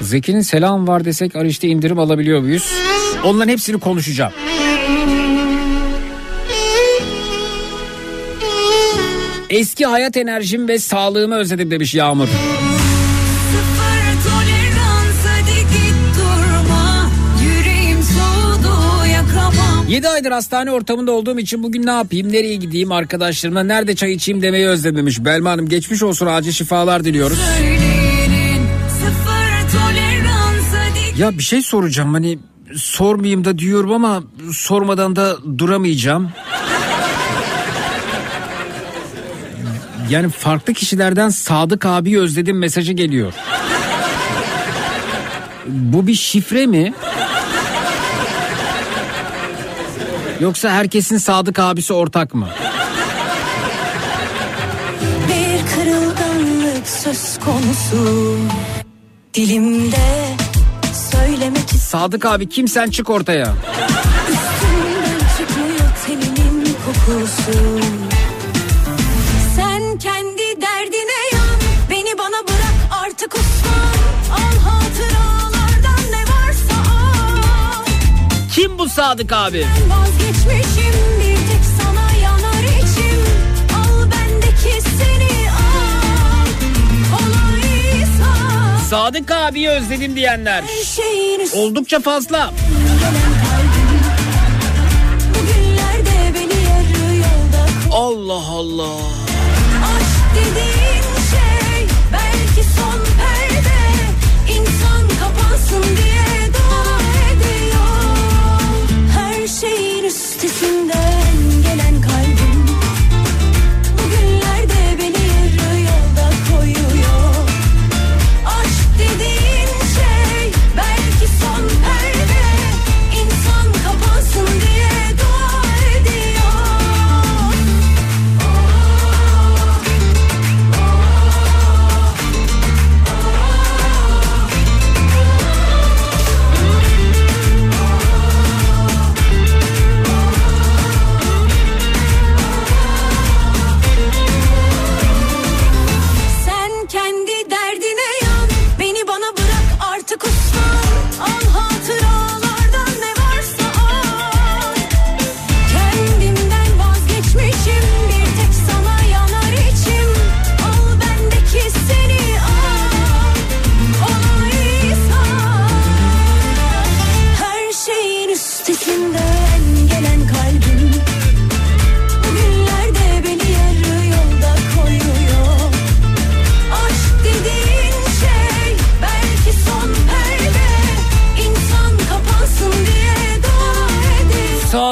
Zeki'nin selam var desek Ariş'te indirim alabiliyor muyuz? Onların hepsini konuşacağım. Eski hayat enerjim ve sağlığımı özledim demiş Yağmur. 7 aydır hastane ortamında olduğum için bugün ne yapayım, nereye gideyim arkadaşlarımla, nerede çay içeyim demeyi özlememiş. Belma Hanım geçmiş olsun acil şifalar diliyoruz. Ya bir şey soracağım hani sormayayım da diyorum ama sormadan da duramayacağım. Yani farklı kişilerden Sadık abi özledim mesajı geliyor. Bu bir şifre mi? Yoksa herkesin Sadık abisi ortak mı? Bir kırılganlık söz konusu Dilimde söylemek Sadık abi kim sen çık ortaya. üstümden çıkmıyor teninin kokusu Bu Sadık abi? Vazgeçmişim bir tek sana yanar içim Al bendeki seni al Kolaysa Sadık abiyi özledim diyenler. Oldukça fazla. Allah Allah.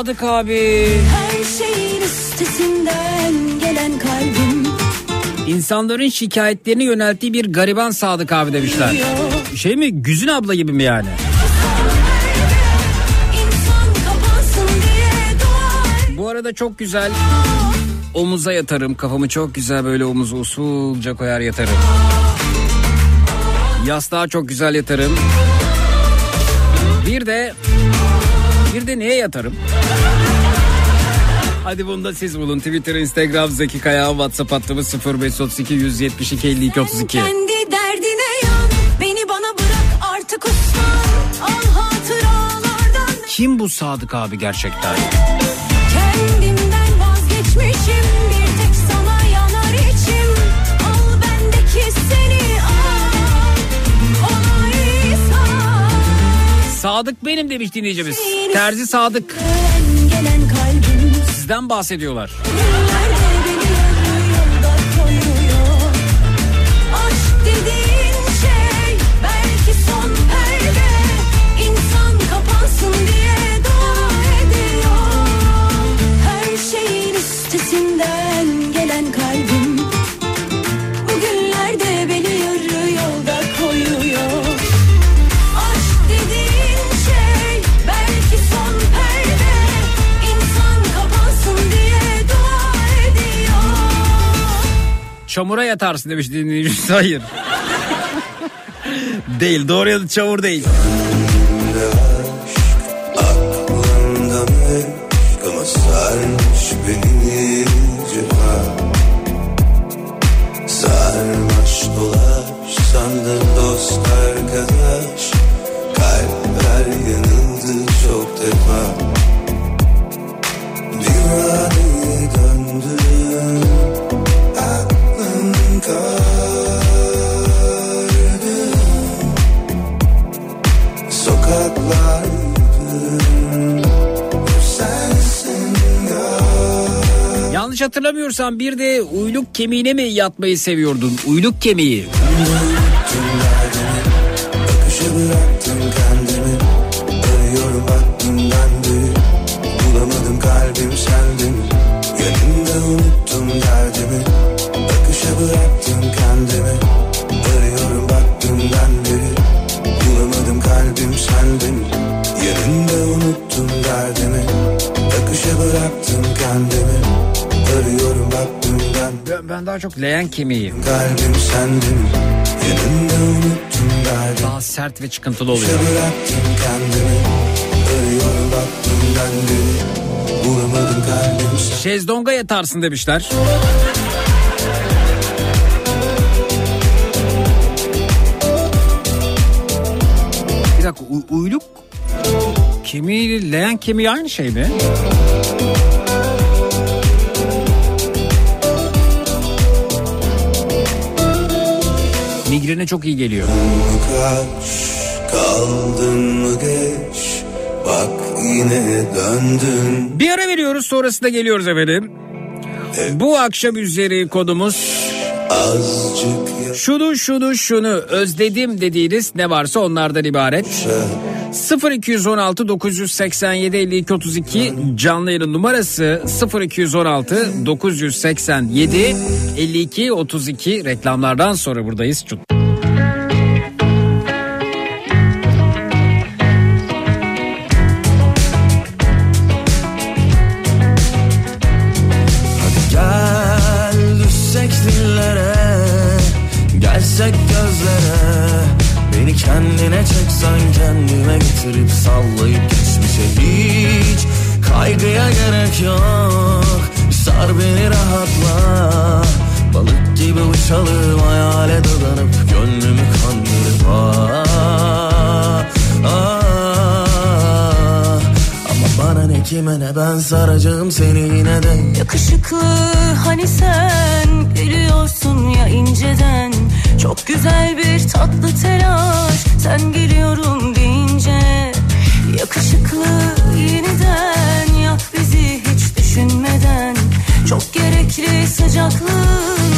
Sadık abi. Her şeyin üstesinden gelen kalbim İnsanların şikayetlerini yönelttiği bir gariban Sadık abi demişler. Şey mi Güzin abla gibi mi yani? Bu arada çok güzel omuza yatarım. Kafamı çok güzel böyle omuza usulca koyar yatarım. Yastığa çok güzel yatarım. Bir de bir de neye yatarım? Hadi bunu da siz bulun. Twitter, Instagram, Zeki Kaya, WhatsApp hattımız 0532 172 52 32. Kendi derdine yan Beni bana bırak artık uslan Al hatıralardan Kim bu Sadık abi gerçekten? Kendimden vazgeçmişim Sadık benim demiş dinleyicimiz. Terzi Sadık. Sizden bahsediyorlar. Çamura yatarsın demiş dinleyicimiz. Hayır. değil doğru ya da çamur değil. Sarmaş dolaş sandın dost arkadaş Yanlış hatırlamıyorsam bir de uyluk kemiğine mi yatmayı seviyordun? Uyluk kemiği. Akışa bıraktım kendimi Arıyorum Ben, daha çok leğen kemiği. Kalbim sendin Yanında unuttum derdimi Daha sert ve çıkıntılı oluyor. bıraktım kendimi Arıyorum bak dünden beri Bulamadım kalbim Şezlonga yatarsın demişler. Bir dakika uyluk kemiği leğen kemiği aynı şey mi? Migrene çok iyi geliyor. kaç Kaldın mı geç Bak yine döndün Bir ara veriyoruz sonrasında geliyoruz efendim. Bu akşam üzeri konumuz Azıcık şunu şunu şunu özledim dediğiniz ne varsa onlardan ibaret. 0216 987 52 32 canlı yayın numarası 0216 987 52 32 reklamlardan sonra buradayız. Çok- ben saracağım seni yine de. Yakışıklı hani sen gülüyorsun ya inceden. Çok güzel bir tatlı telaş sen geliyorum deyince. Yakışıklı yeniden yak bizi hiç düşünmeden. Çok gerekli sıcaklığın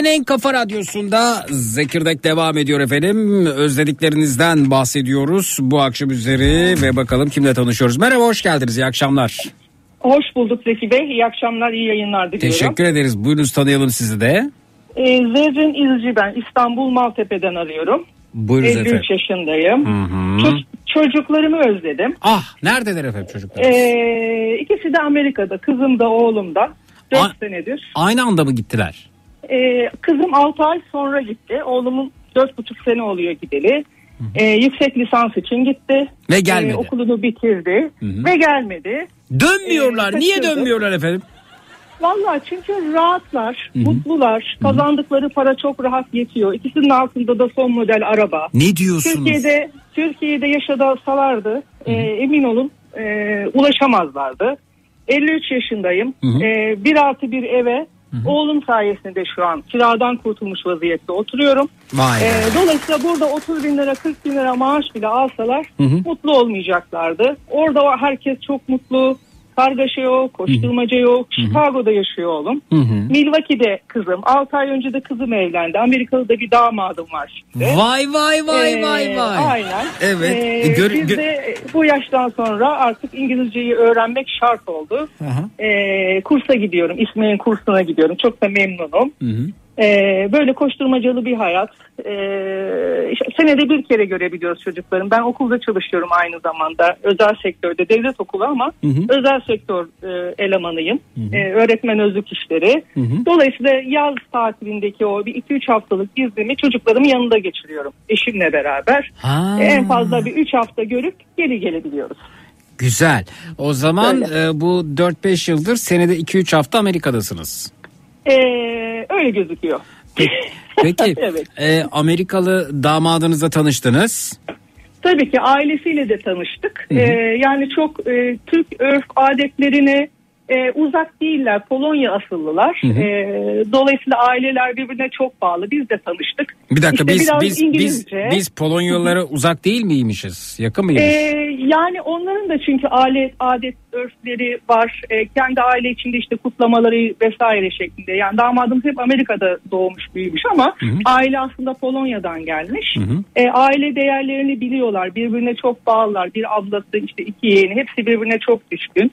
Türkiye'nin en kafa radyosunda Zekirdek devam ediyor efendim. Özlediklerinizden bahsediyoruz bu akşam üzeri ve bakalım kimle tanışıyoruz. Merhaba hoş geldiniz iyi akşamlar. Hoş bulduk Zeki Bey. İyi akşamlar, iyi yayınlar diliyorum. Teşekkür ederiz. Buyurunuz tanıyalım sizi de. Ee, Zerrin İzci ben. İstanbul Maltepe'den arıyorum. Buyurunuz 53 efendim. yaşındayım. Hı hı. Ço- çocuklarımı özledim. Ah neredeler efendim çocuklar? Ee, ikisi de Amerika'da. Kızım da oğlum da. 4 A- senedir. Aynı anda mı gittiler? Ee, kızım 6 ay sonra gitti. Oğlumun 4,5 sene oluyor gideli. Ee, yüksek lisans için gitti. Ve gelmedi. Ee, okulunu bitirdi. hı. Ve gelmedi. Dönmüyorlar. Ee, Niye dönmüyorlar efendim? Vallahi çünkü rahatlar, Hı hı. mutlular, kazandıkları para çok rahat yetiyor. İkisinin altında da son model araba. Ne diyorsunuz? Türkiye'de Türkiye'de yaşasalardı e, emin olun e, ulaşamazlardı. 53 yaşındayım. Hı hı. E, bir artı bir eve oğlum sayesinde şu an kiradan kurtulmuş vaziyette oturuyorum. Vay. E, dolayısıyla burada 30 bin lira 40 bin lira maaş bile alsalar Hı hı. mutlu olmayacaklardı. Orada herkes çok mutlu. Kargaşa yok, koşturmaca yok. Chicago'da yaşıyor oğlum. Milwaukee'de kızım. 6 ay önce de kızım evlendi. Amerikalı da bir damadım var şimdi. Vay vay vay Ee, vay vay. Aynen. Evet. Ee, E, gör- biz de bu yaştan sonra artık İngilizceyi öğrenmek şart oldu. Aha. Ee, kursa gidiyorum. İsmail'in kursuna gidiyorum. Çok da memnunum. Hı hı. Ee, böyle koşturmacalı bir hayat. Ee, işte senede bir kere görebiliyoruz çocukların. Ben okulda çalışıyorum aynı zamanda. Özel sektörde, devlet okulu ama özel sektör e, elemanıyım. Ee, öğretmen özlük işleri. Dolayısıyla yaz tatilindeki o bir 2-3 haftalık iznimi çocuklarımın yanında geçiriyorum. Eşimle beraber. Ha. En fazla bir 3 hafta görüp geri gelebiliyoruz. Güzel. O zaman e, bu 4-5 yıldır senede 2-3 hafta Amerika'dasınız. Ee, öyle gözüküyor. Peki Evet. e, Amerikalı damadınızla tanıştınız. Tabii ki ailesiyle de tanıştık. Ee, yani çok e, Türk örf adetlerine e, uzak değiller. Polonya asıllılar. Ee, dolayısıyla aileler birbirine çok bağlı. Biz de tanıştık. Bir dakika İşte biz biz biz İngilizce. biz Polonyalılara uzak değil miymişiz? Yakın mıyız? Ee, yani onların da çünkü aile adet örfleri var. Ee, kendi aile içinde işte kutlamaları vesaire şeklinde. Yani damadımız hep Amerika'da doğmuş büyümüş ama aile aslında Polonya'dan gelmiş. Ee, aile değerlerini biliyorlar. Birbirine çok bağlılar. Bir ablası işte iki yeğeni hepsi birbirine çok düşkün.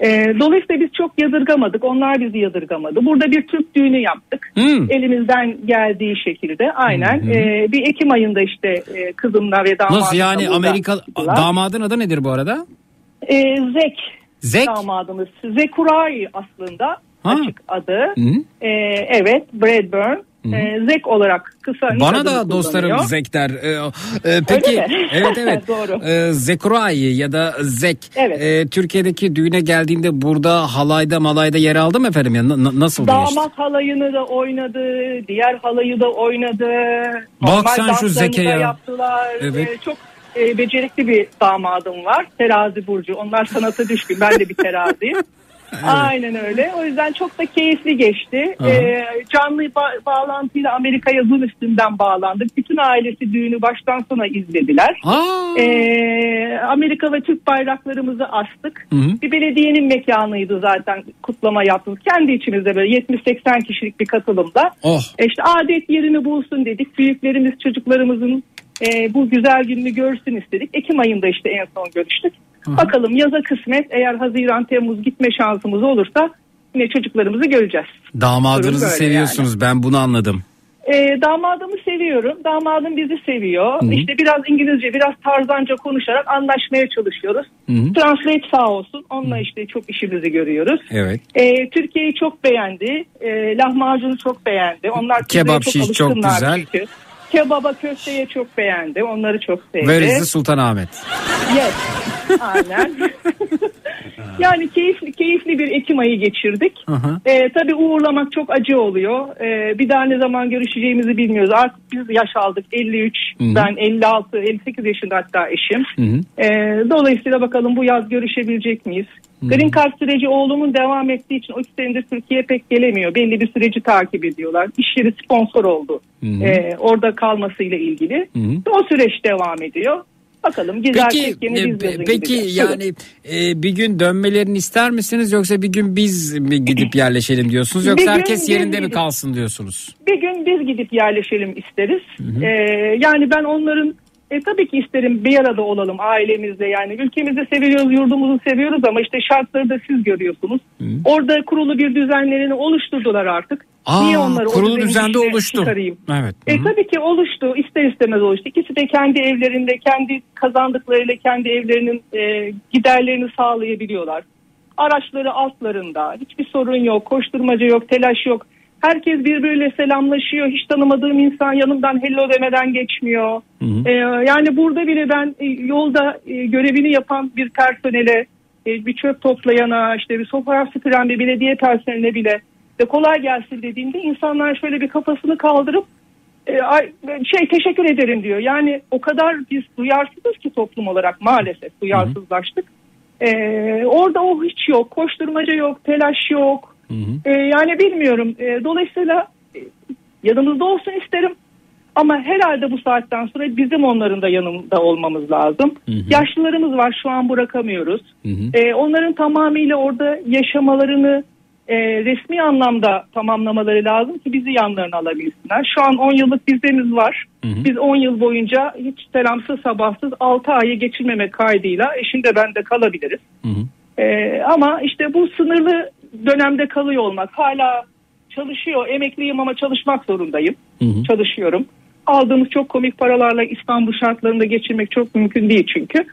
Ee, dolayısıyla biz çok yadırgamadık. Onlar bizi yadırgamadı. Burada bir Türk düğünü yaptık. Elimizden geldiği şekilde aynen. Ee, bir Ekim ayında işte e, kızımla ve damadımla Nasıl yani Amerika damadın adı nedir bu arada? Ee, Zek. Zek? Damadımız. Zekuray aslında Ha. açık adı. Hı. Ee, evet Bradburn. Ee, Zek olarak kısa Bana da dostlarım. Zek der. Ee, e, peki evet evet. Doğru. Zekuray ya da Zek. Evet. Ee, Türkiye'deki düğüne geldiğinde burada halayda malayda yer aldı mı efendim? Ya, na- nasıl? Damat halayını da oynadı, diğer halayı da oynadı. Bak Normal sen şu Zeke ya. Yaptılar. Evet. Ee, çok e, becerikli bir damadım var. Terazi burcu. Onlar sanata düşkün. Ben de bir teraziyim. Aynen öyle. O yüzden çok da keyifli geçti. Aha. Ee, canlı ba- bağlantıyla Amerika'ya Zoom üstünden bağlandık. Bütün ailesi düğünü baştan sona izlediler. Aa. Ee, Amerika ve Türk bayraklarımızı astık. Hı hı. Bir belediyenin mekanıydı zaten kutlama yaptık. Kendi içimizde böyle 70-80 kişilik bir katılımda. Oh. E İşte adet yerini bulsun dedik. Büyüklerimiz çocuklarımızın e, bu güzel gününü görsün istedik. Ekim ayında işte en son görüştük. Bakalım yaza kısmet eğer Haziran Temmuz gitme şansımız olursa yine çocuklarımızı göreceğiz. Damadınızı seviyorsunuz ben bunu anladım. E, damadımı seviyorum. Damadım bizi seviyor. İşte biraz İngilizce, biraz tarzanca konuşarak anlaşmaya çalışıyoruz. Translate sağ olsun. Onunla işte çok işimizi görüyoruz. Evet. E, Türkiye'yi çok beğendi. E, lahmacunu çok beğendi. Onlar Kebap şiş çok güzel. çünkü. Kebaba köfteye çok beğendi. Onları çok sevdi. Where is the Sultanahmet? Yes. Aynen. yani keyifli keyifli bir Ekim ayı geçirdik. Ee, tabii uğurlamak çok acı oluyor. Ee, bir daha ne zaman görüşeceğimizi bilmiyoruz. Artık biz yaş aldık 53, ben 56, 58 yaşında hatta eşim. Ee, dolayısıyla bakalım bu yaz görüşebilecek miyiz? Green Card süreci oğlumun devam ettiği için o iki senedir Türkiye'ye pek gelemiyor. Belli bir süreci takip ediyorlar. İş yeri sponsor oldu. Ee, orada kalmasıyla ilgili. O süreç devam ediyor. Bakalım Peki gidersek yine e, peki gideceğiz. yani e, bir gün dönmelerini ister misiniz yoksa bir gün biz mi gidip yerleşelim diyorsunuz yoksa Bir herkes yerinde mi gidip- kalsın diyorsunuz? bir gün biz gidip yerleşelim isteriz. Ee, yani ben onların e, tabii ki isterim bir arada olalım ailemizle yani ülkemizi seviyoruz yurdumuzu seviyoruz ama işte şartları da siz görüyorsunuz. Orada kurulu bir düzenlerini oluşturdular artık. Aa, Niye onları kurulu düzende oluştu. çıkarayım? Evet. E, Hı hı. tabii ki oluştu. ister istemez oluştu. İkisi de kendi evlerinde, kendi kazandıklarıyla kendi evlerinin e, giderlerini sağlayabiliyorlar. Araçları altlarında. Hiçbir sorun yok. Koşturmaca yok, telaş yok. Herkes birbiriyle selamlaşıyor. Hiç tanımadığım insan yanımdan hello demeden geçmiyor. E, yani burada bile ben e, yolda e, görevini yapan bir personele, e, bir çöp toplayana, işte bir fotoğraf süpüren bir belediye personeline bile de kolay gelsin dediğimde insanlar şöyle bir kafasını kaldırıp e, şey teşekkür ederim diyor. Yani o kadar biz duyarsızız ki toplum olarak maalesef duyarsızlaştık. E, orada o hiç yok. Koşturmaca yok, telaş yok. E, yani bilmiyorum. E, dolayısıyla e, yanımızda olsun isterim. Ama herhalde bu saatten sonra bizim onların da yanında olmamız lazım. Yaşlılarımız var şu an bırakamıyoruz. E, onların tamamıyla orada yaşamalarını e, resmi anlamda tamamlamaları lazım ki bizi yanlarına alabilsinler. Şu an 10 yıllık vizemiz var. Biz 10 yıl boyunca hiç selamsız sabahsız 6 ayı geçirmemek kaydıyla eşim de ben de kalabiliriz. E, ama işte bu sınırlı dönemde kalıyor olmak hala çalışıyor. Emekliyim ama çalışmak zorundayım. Çalışıyorum. Aldığımız çok komik paralarla İstanbul şartlarında geçirmek çok mümkün değil çünkü.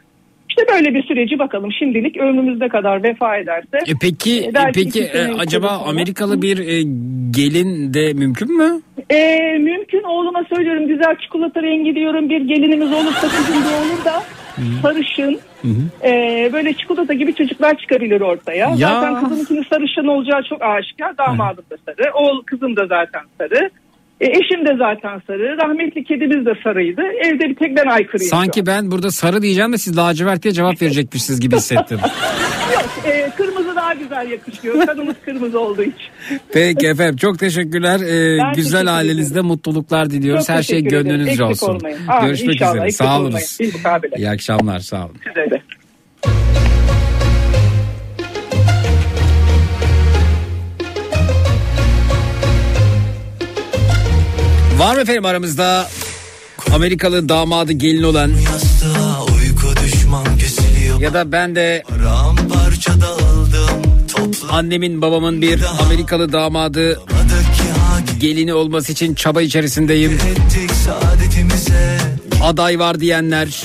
İşte böyle bir süreci bakalım şimdilik ömrümüzde kadar vefa ederse. E peki e, belki peki e, acaba sonra- Amerikalı bir e, gelin de mümkün mü? Ee, mümkün oğluma söylüyorum güzel çikolata rengi diyorum bir gelinimiz olursa kızım da olur da sarışın ee, böyle çikolata gibi çocuklar çıkabilir ortaya. Ya. Zaten kızımınkinin sarışın olacağı çok aşikar damadım da sarı oğul kızım da zaten sarı. E, eşim de zaten sarı. Rahmetli kedimiz de sarıydı. Evde bir tek ben aykırıyım. Sanki ben burada sarı diyeceğim de siz lacivert diye cevap verecekmişsiniz gibi hissettim. Yok, e, kırmızı daha güzel yakışıyor. Kanımız kırmızı olduğu için. Peki efendim çok teşekkürler. Ee, Ben güzel teşekkür ailenizde mutluluklar diliyoruz. Çok Her şey gönlünüzce olsun. olmayın. Görüşmek üzere. Sağ olunuz. İyi akşamlar. Sağ olun. Size de. Var mı efendim aramızda Amerikalı damadı gelin olan? Ya da ben de annemin babamın bir Amerikalı damadı gelini olması için çaba içerisindeyim. Aday var diyenler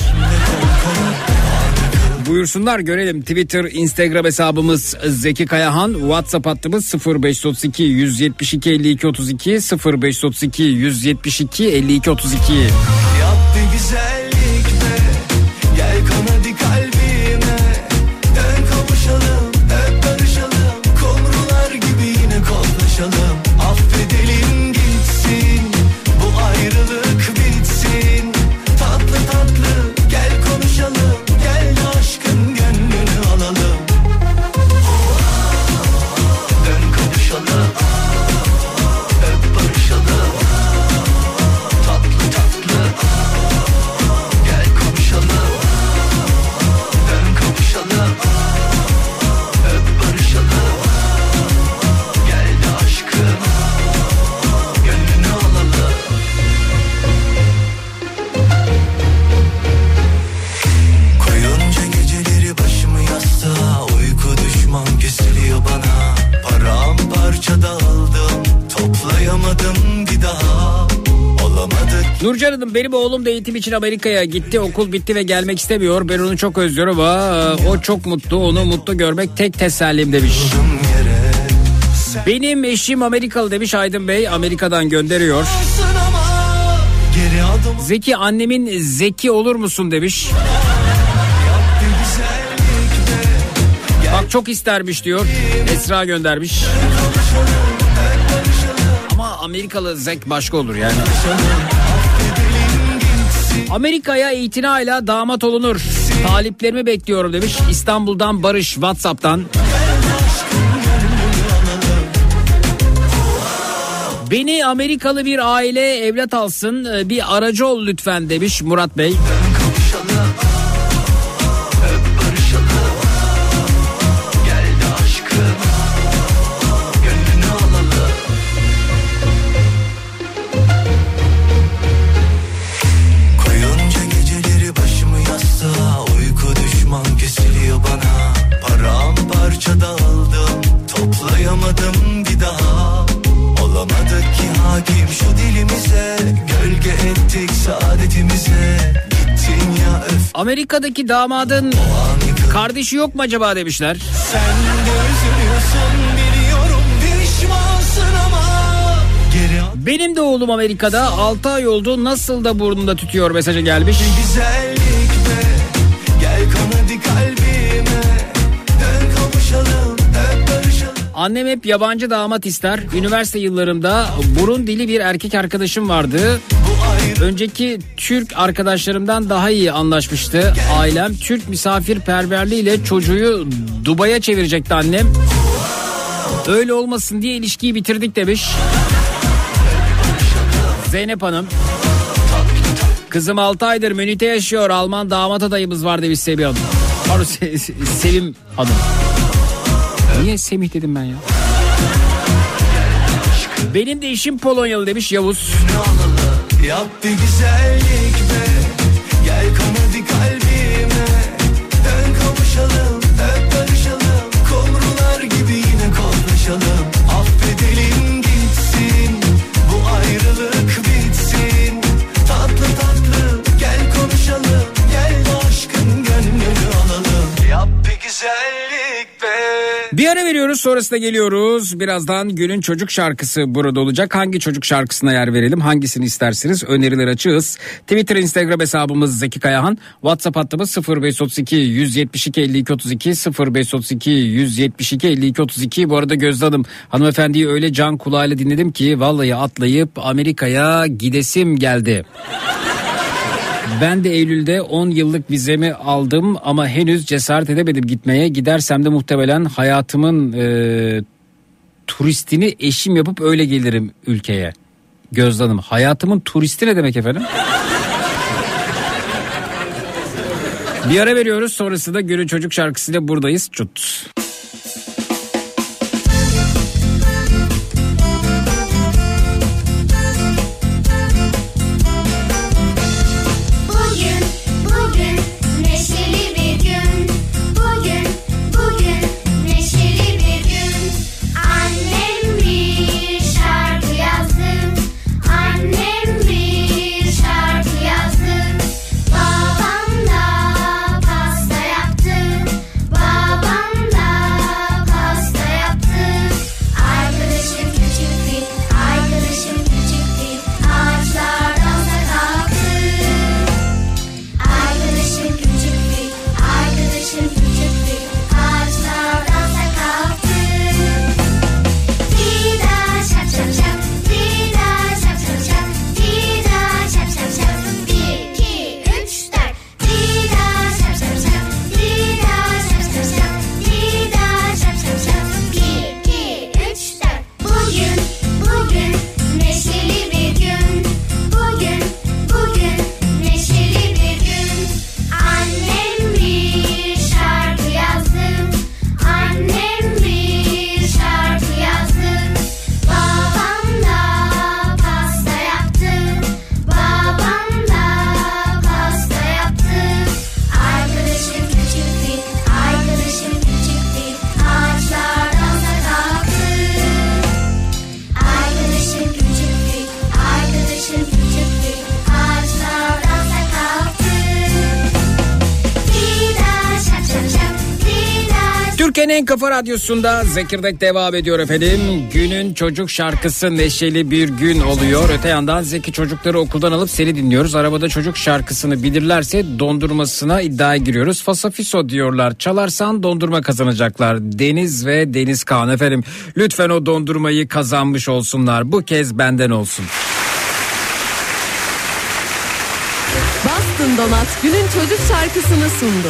Buyursunlar görelim. Twitter, Instagram hesabımız Zeki Kayahan. WhatsApp hattımız 0532 172 52 32 0532 172 52 32. Yap bir benim oğlum da eğitim için Amerika'ya gitti. Okul bitti ve gelmek istemiyor. Ben onu çok özlüyorum ama o çok mutlu. Onu mutlu görmek tek tesellim demiş. Benim eşim Amerikalı demiş Aydın Bey. Amerika'dan gönderiyor. Zeki annemin zeki olur musun demiş. Bak çok istermiş diyor. Esra göndermiş. Ama Amerikalı zek başka olur yani. Amerika'ya itinayla damat olunur. Taliplerimi bekliyorum demiş. İstanbul'dan Barış Whatsapp'tan. Beni Amerikalı bir aile evlat alsın. Ee, Bir aracı ol lütfen demiş Murat Bey. Amerika'daki damadın kardeşi yok mu acaba demişler. Sen Benim de oğlum Amerika'da 6 ay oldu nasıl da burnumda tütüyor mesajı gelmiş. güzellik be Gel kan hadi kalbime Dön kavuşalım Annem hep yabancı damat ister. Üniversite yıllarımda burun dili bir erkek arkadaşım vardı. Önceki Türk arkadaşlarımdan daha iyi anlaşmıştı. Ailem Türk misafirperverliğiyle çocuğu Dubai'ye çevirecekti annem. Öyle olmasın diye ilişkiyi bitirdik demiş. Zeynep Hanım. Kızım 6 aydır Münih'te yaşıyor. Alman damat adayımız var demiş Sevim Hanım. Pardon Se- Se- Sevim Hanım. Niye Semih dedim ben ya? Benim de işim Polonyalı demiş Yavuz. Yap bir güzellik ara veriyoruz sonrasında geliyoruz. Birazdan günün çocuk şarkısı burada olacak. Hangi çocuk şarkısına yer verelim? Hangisini istersiniz? Öneriler açığız. Twitter, Instagram hesabımız Zeki Kayahan. WhatsApp hattımız 0532 172 52 32 0532 172 52 32. Bu arada Gözde Hanım hanımefendiyi öyle can kulağıyla dinledim ki vallahi atlayıp Amerika'ya gidesim geldi. Ben de Eylül'de 10 yıllık vizemi aldım ama henüz cesaret edemedim gitmeye. Gidersem de muhtemelen hayatımın e, turistini eşim yapıp öyle gelirim ülkeye. Gözde Hanım hayatımın turisti ne demek efendim? Bir ara veriyoruz sonrasında Gönül Çocuk şarkısıyla buradayız. Çut. Kafa radyosunda Zekirdek devam ediyor efendim. Günün çocuk şarkısı neşeli bir gün oluyor. Öte yandan Zeki çocukları okuldan alıp seni dinliyoruz. Arabada çocuk şarkısını bilirlerse dondurmasına iddiaya giriyoruz. Fasafiso diyorlar. Çalarsan dondurma kazanacaklar. Deniz ve Deniz Kaan efendim. Lütfen o dondurmayı kazanmış olsunlar. Bu kez benden olsun. Bastın Donat günün çocuk şarkısını sundu.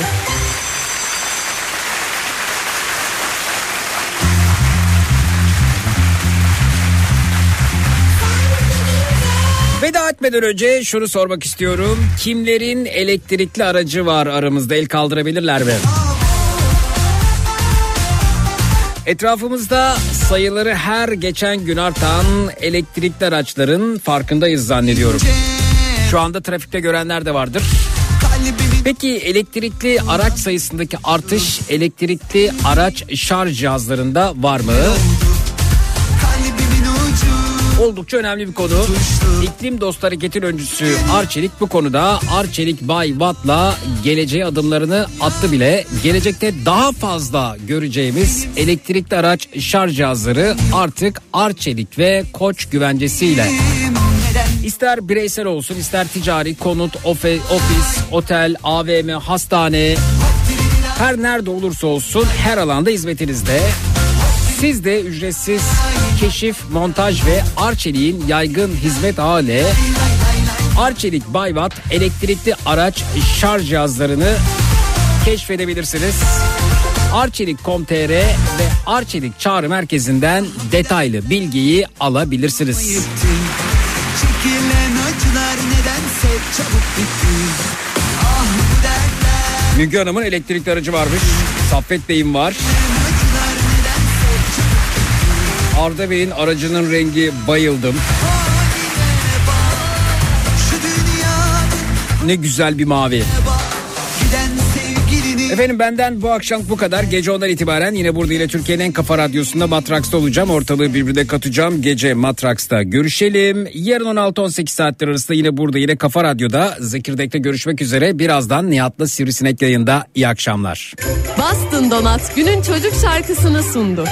Veda etmeden önce şunu sormak istiyorum. Kimlerin elektrikli aracı var aramızda el kaldırabilirler mi? Etrafımızda sayıları her geçen gün artan elektrikli araçların farkındayız zannediyorum. Şu anda trafikte görenler de vardır. Peki elektrikli araç sayısındaki artış elektrikli araç şarj cihazlarında var mı? Oldukça önemli bir konu. İklim Dost Hareket'in öncüsü Arçelik bu konuda Arçelik Bay Watt'la geleceğe adımlarını attı bile. Gelecekte daha fazla göreceğimiz elektrikli araç şarj cihazları artık Arçelik ve Koç güvencesiyle. İster bireysel olsun ister ticari konut, ofis, otel, AVM, hastane her nerede olursa olsun her alanda hizmetinizde. Siz de ücretsiz keşif, montaj ve Arçelik'in yaygın hizmet ile Arçelik Bayvat elektrikli araç şarj cihazlarını keşfedebilirsiniz. Arçelik.com.tr ve Arçelik çağrı merkezinden detaylı bilgiyi alabilirsiniz. Ah Müge Hanım'ın elektrikli aracı varmış. Saffet Bey'in var. Arda Bey'in aracının rengi bayıldım. Ne güzel bir mavi. Efendim benden bu akşam bu kadar. Gece ondan itibaren yine burada yine Türkiye'nin en kafa radyosunda Matraks'ta olacağım. Ortalığı birbirine katacağım. Gece Matraks'ta görüşelim. Yarın 16-18 saatler arasında yine burada yine Kafa Radyo'da Zekirdek'te görüşmek üzere. Birazdan Nihat'la Sivrisinek yayında. İyi akşamlar. Boston Donat günün çocuk şarkısını sundu.